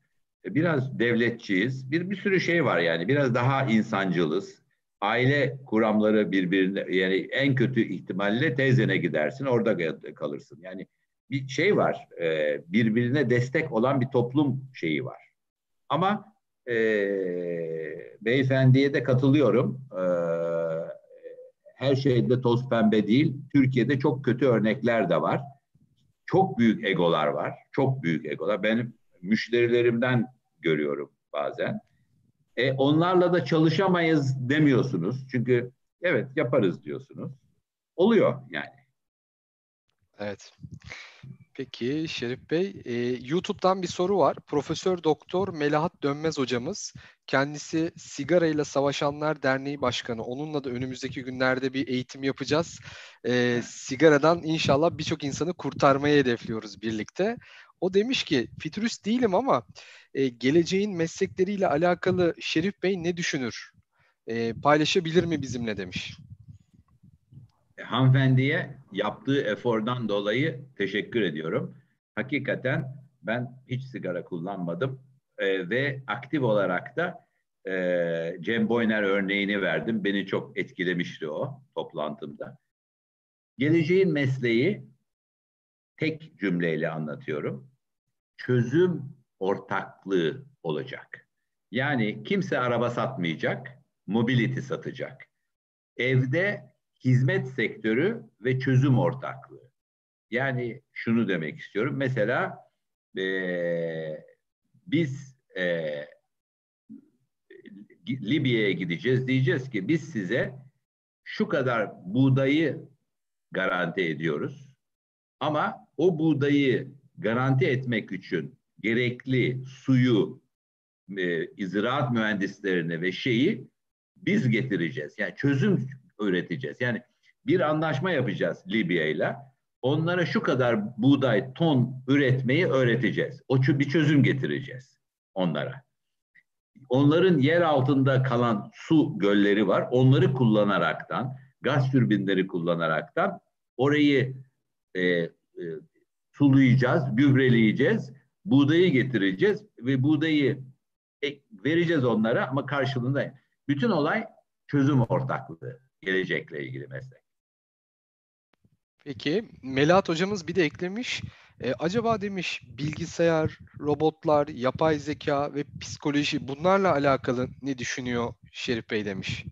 E, biraz devletçiyiz. Bir, bir sürü şey var yani. Biraz daha insancılız. Aile kuramları birbirine yani en kötü ihtimalle teyzene gidersin orada kalırsın. Yani bir şey var. E, birbirine destek olan bir toplum şeyi var. Ama e, beyefendiye de katılıyorum. E, her şeyde toz pembe değil. Türkiye'de çok kötü örnekler de var. Çok büyük egolar var. Çok büyük egolar. Benim müşterilerimden görüyorum bazen. E, onlarla da çalışamayız demiyorsunuz. Çünkü evet yaparız diyorsunuz. Oluyor yani. Evet. Peki Şerif Bey, e, YouTube'dan bir soru var. Profesör Doktor Melahat Dönmez hocamız, kendisi Sigara ile Savaşanlar Derneği Başkanı. Onunla da önümüzdeki günlerde bir eğitim yapacağız. E, sigaradan inşallah birçok insanı kurtarmayı hedefliyoruz birlikte. O demiş ki, fütürist değilim ama e, geleceğin meslekleriyle alakalı Şerif Bey ne düşünür? E, paylaşabilir mi bizimle demiş hanımefendiye yaptığı efordan dolayı teşekkür ediyorum. Hakikaten ben hiç sigara kullanmadım e, ve aktif olarak da e, Cem Boyner örneğini verdim. Beni çok etkilemişti o toplantımda. Geleceğin mesleği tek cümleyle anlatıyorum. Çözüm ortaklığı olacak. Yani kimse araba satmayacak, mobility satacak. Evde hizmet sektörü ve çözüm ortaklığı. Yani şunu demek istiyorum. Mesela e, biz e, Libya'ya gideceğiz. Diyeceğiz ki biz size şu kadar buğdayı garanti ediyoruz. Ama o buğdayı garanti etmek için gerekli suyu, e, ziraat mühendislerini ve şeyi biz getireceğiz. Yani çözüm üreteceğiz. Yani bir anlaşma yapacağız Libya ile. Onlara şu kadar buğday ton üretmeyi öğreteceğiz. O bir çözüm getireceğiz onlara. Onların yer altında kalan su gölleri var. Onları kullanaraktan, gaz türbinleri kullanaraktan orayı e, e, sulayacağız, gübreleyeceğiz, buğdayı getireceğiz ve buğdayı vereceğiz onlara ama karşılığında bütün olay çözüm ortaklığı gelecekle ilgili meslek. Peki Melahat hocamız bir de eklemiş. E, acaba demiş bilgisayar, robotlar, yapay zeka ve psikoloji bunlarla alakalı ne düşünüyor Şerif Bey demiş.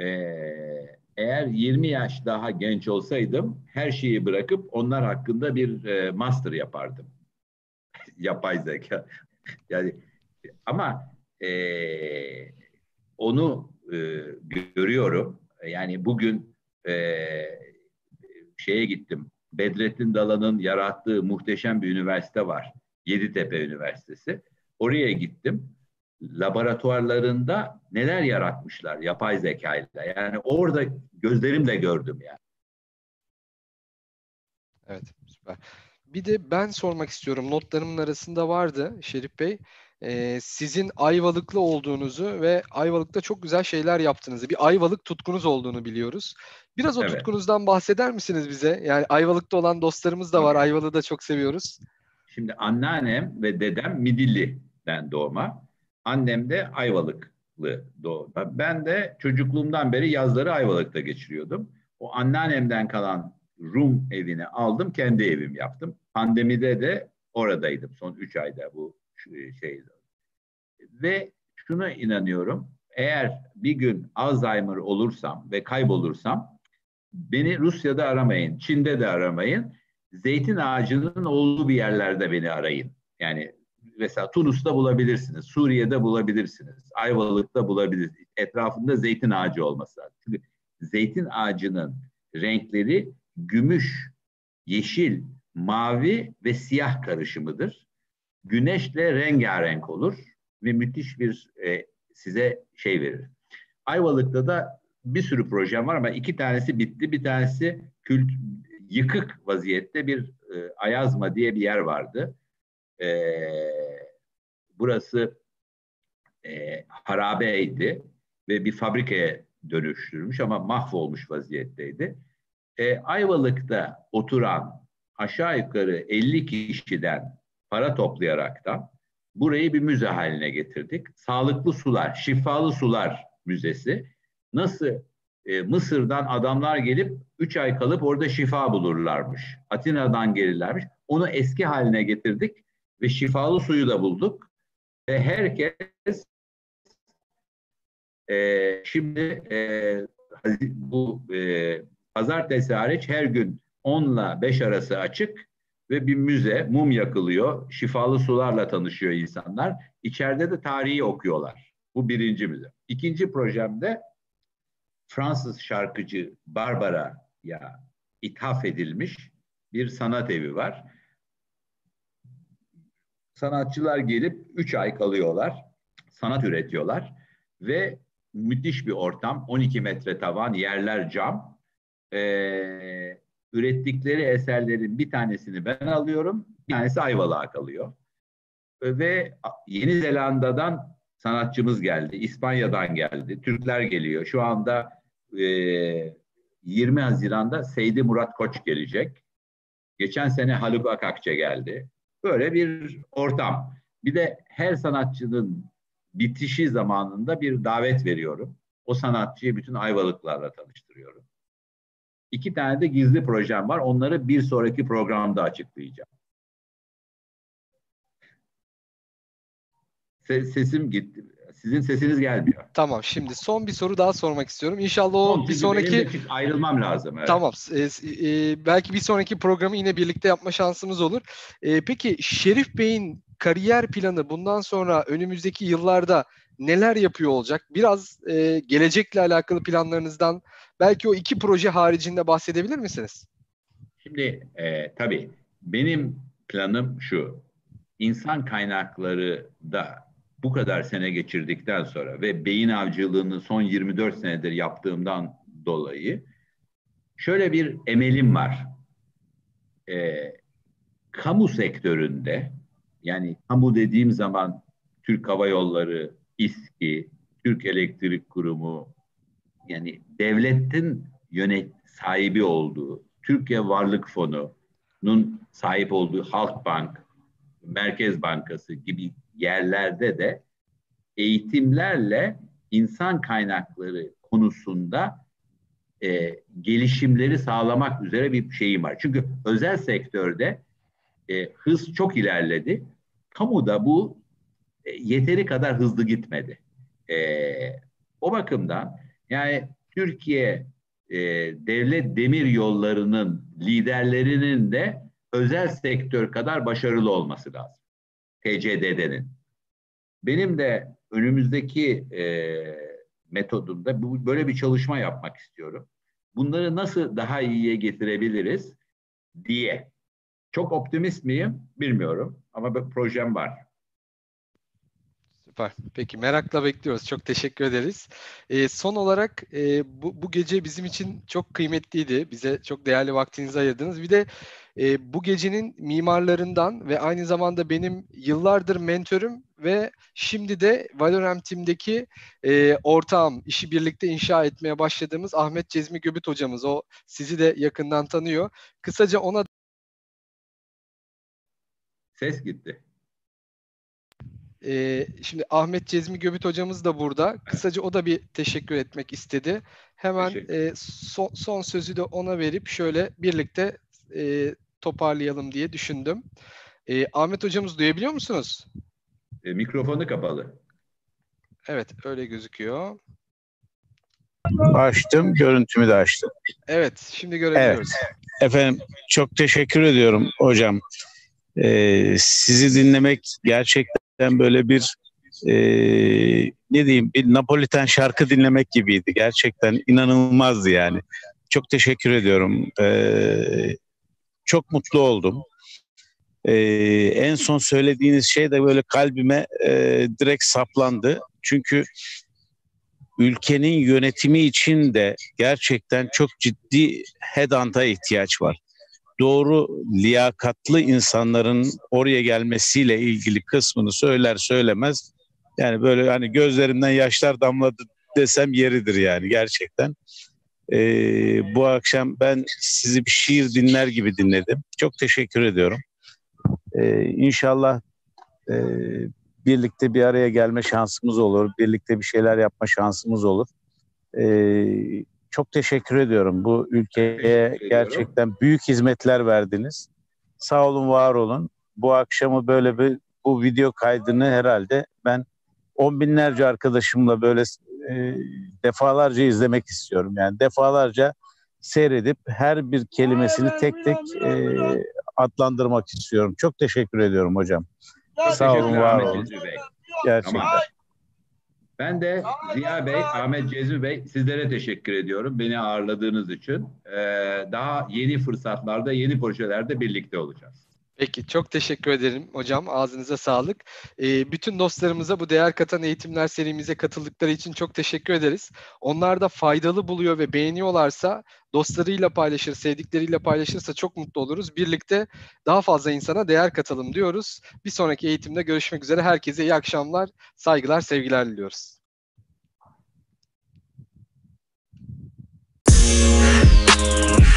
Ee, eğer 20 yaş daha genç olsaydım her şeyi bırakıp onlar hakkında bir e, master yapardım. yapay zeka. yani ama e, onu e, görüyorum. Yani bugün e, şeye gittim. Bedrettin Dalan'ın yarattığı muhteşem bir üniversite var. Yeditepe Üniversitesi. Oraya gittim. Laboratuvarlarında neler yaratmışlar yapay zekayla. Yani orada gözlerimle gördüm yani. Evet süper. Bir de ben sormak istiyorum. Notlarımın arasında vardı Şerif Bey e, sizin Ayvalıklı olduğunuzu ve Ayvalık'ta çok güzel şeyler yaptığınızı, bir Ayvalık tutkunuz olduğunu biliyoruz. Biraz o evet. tutkunuzdan bahseder misiniz bize? Yani Ayvalık'ta olan dostlarımız da var. Ayvalık'ı da çok seviyoruz. Şimdi anneannem ve dedem Midilli'den doğma. Annem de Ayvalıklı doğma. Ben de çocukluğumdan beri yazları Ayvalık'ta geçiriyordum. O anneannemden kalan Rum evini aldım, kendi evim yaptım. Pandemide de oradaydım son üç ayda bu şey ve şuna inanıyorum. Eğer bir gün Alzheimer olursam ve kaybolursam beni Rusya'da aramayın, Çin'de de aramayın. Zeytin ağacının olduğu bir yerlerde beni arayın. Yani mesela Tunus'ta bulabilirsiniz, Suriye'de bulabilirsiniz, Ayvalık'ta bulabilirsiniz. Etrafında zeytin ağacı olması lazım. Çünkü zeytin ağacının renkleri gümüş, yeşil, mavi ve siyah karışımıdır. Güneşle rengarenk olur ve müthiş bir e, size şey verir. Ayvalık'ta da bir sürü projem var ama iki tanesi bitti. Bir tanesi kült yıkık vaziyette bir e, Ayazma diye bir yer vardı. E, burası e, harabeydi ve bir fabrikaya dönüştürmüş ama mahvolmuş vaziyetteydi. E, Ayvalık'ta oturan aşağı yukarı 50 kişiden para toplayaraktan burayı bir müze haline getirdik. Sağlıklı Sular, Şifalı Sular Müzesi. Nasıl e, Mısır'dan adamlar gelip 3 ay kalıp orada şifa bulurlarmış. Atina'dan gelirlermiş. Onu eski haline getirdik ve şifalı suyu da bulduk. Ve herkes e, şimdi e, bu e, pazartesi hariç her gün 10 ile 5 arası açık ve bir müze, mum yakılıyor, şifalı sularla tanışıyor insanlar. İçeride de tarihi okuyorlar. Bu birinci müze. İkinci projemde Fransız şarkıcı Barbara'ya ithaf edilmiş bir sanat evi var. Sanatçılar gelip üç ay kalıyorlar, sanat üretiyorlar ve müthiş bir ortam. 12 metre tavan, yerler cam. Ee, ürettikleri eserlerin bir tanesini ben alıyorum, bir tanesi Ayvalık'a kalıyor. Ve Yeni Zelanda'dan sanatçımız geldi, İspanya'dan geldi, Türkler geliyor. Şu anda e, 20 Haziran'da Seydi Murat Koç gelecek. Geçen sene Haluk Akakçe geldi. Böyle bir ortam. Bir de her sanatçının bitişi zamanında bir davet veriyorum. O sanatçıyı bütün Ayvalıklarla tanıştırıyorum. İki tane de gizli projem var. Onları bir sonraki programda açıklayacağım. Sesim gitti. Sizin sesiniz gelmiyor. Tamam şimdi son bir soru daha sormak istiyorum. İnşallah o son, bir sonraki... Ayrılmam lazım. Evet. Tamam. E, e, belki bir sonraki programı yine birlikte yapma şansımız olur. E, peki Şerif Bey'in kariyer planı bundan sonra önümüzdeki yıllarda neler yapıyor olacak? Biraz e, gelecekle alakalı planlarınızdan belki o iki proje haricinde bahsedebilir misiniz? Şimdi e, tabii benim planım şu. İnsan kaynakları da bu kadar sene geçirdikten sonra ve beyin avcılığını son 24 senedir yaptığımdan dolayı şöyle bir emelim var. E, kamu sektöründe yani kamu dediğim zaman Türk Hava Yolları, İSKİ, Türk Elektrik Kurumu yani devletin yönet sahibi olduğu Türkiye Varlık Fonu'nun sahip olduğu Halkbank, Merkez Bankası gibi yerlerde de eğitimlerle insan kaynakları konusunda e, gelişimleri sağlamak üzere bir şeyim var. Çünkü özel sektörde e, hız çok ilerledi. Kamuda bu e, yeteri kadar hızlı gitmedi. E, o bakımdan yani Türkiye e, devlet demir yollarının liderlerinin de özel sektör kadar başarılı olması lazım. TCDD'nin. Benim de önümüzdeki e, metodumda bu, böyle bir çalışma yapmak istiyorum. Bunları nasıl daha iyiye getirebiliriz diye. Çok optimist miyim bilmiyorum ama bir projem var. Süper. Peki merakla bekliyoruz. Çok teşekkür ederiz. E, son olarak e, bu, bu gece bizim için çok kıymetliydi. Bize çok değerli vaktinizi ayırdınız. Bir de e, bu gecenin mimarlarından ve aynı zamanda benim yıllardır mentörüm ve şimdi de Valorem Team'deki e, ortağım, işi birlikte inşa etmeye başladığımız Ahmet Cezmi Göbüt hocamız. O sizi de yakından tanıyor. Kısaca ona Ses gitti. Ee, şimdi Ahmet Cezmi Göbüt hocamız da burada. Kısaca o da bir teşekkür etmek istedi. Hemen e, son, son sözü de ona verip şöyle birlikte e, toparlayalım diye düşündüm. E, Ahmet hocamız duyabiliyor musunuz? E, mikrofonu kapalı. Evet öyle gözüküyor. Açtım, görüntümü de açtım. Evet, şimdi görebiliyoruz. Evet. Efendim çok teşekkür ediyorum hocam. Ee, sizi dinlemek gerçekten böyle bir e, ne diyeyim bir Napoliten şarkı dinlemek gibiydi. Gerçekten inanılmazdı yani. Çok teşekkür ediyorum. Ee, çok mutlu oldum. Ee, en son söylediğiniz şey de böyle kalbime e, direkt saplandı. Çünkü ülkenin yönetimi için de gerçekten çok ciddi hedanta ihtiyaç var. Doğru liyakatlı insanların oraya gelmesiyle ilgili kısmını söyler söylemez yani böyle hani gözlerimden yaşlar damladı desem yeridir yani gerçekten. E, bu akşam ben sizi bir şiir dinler gibi dinledim. Çok teşekkür ediyorum. E, inşallah e, birlikte bir araya gelme şansımız olur. Birlikte bir şeyler yapma şansımız olur. E, çok teşekkür ediyorum. Bu ülkeye gerçekten büyük hizmetler verdiniz. Sağ olun, var olun. Bu akşamı böyle bir bu video kaydını herhalde ben on binlerce arkadaşımla böyle e, defalarca izlemek istiyorum. Yani defalarca seyredip her bir kelimesini tek tek e, adlandırmak istiyorum. Çok teşekkür ediyorum hocam. Sağ olun, var Ahmet olun. Bey. Gerçekten. Tamam. Ben de Ziya Bey, Ahmet Cezmi Bey sizlere teşekkür ediyorum beni ağırladığınız için. Ee, daha yeni fırsatlarda, yeni projelerde birlikte olacağız. Peki çok teşekkür ederim hocam. Ağzınıza sağlık. Ee, bütün dostlarımıza bu değer katan eğitimler serimize katıldıkları için çok teşekkür ederiz. Onlar da faydalı buluyor ve beğeniyorlarsa dostlarıyla paylaşır, sevdikleriyle paylaşırsa çok mutlu oluruz. Birlikte daha fazla insana değer katalım diyoruz. Bir sonraki eğitimde görüşmek üzere. Herkese iyi akşamlar, saygılar, sevgiler diliyoruz. Thank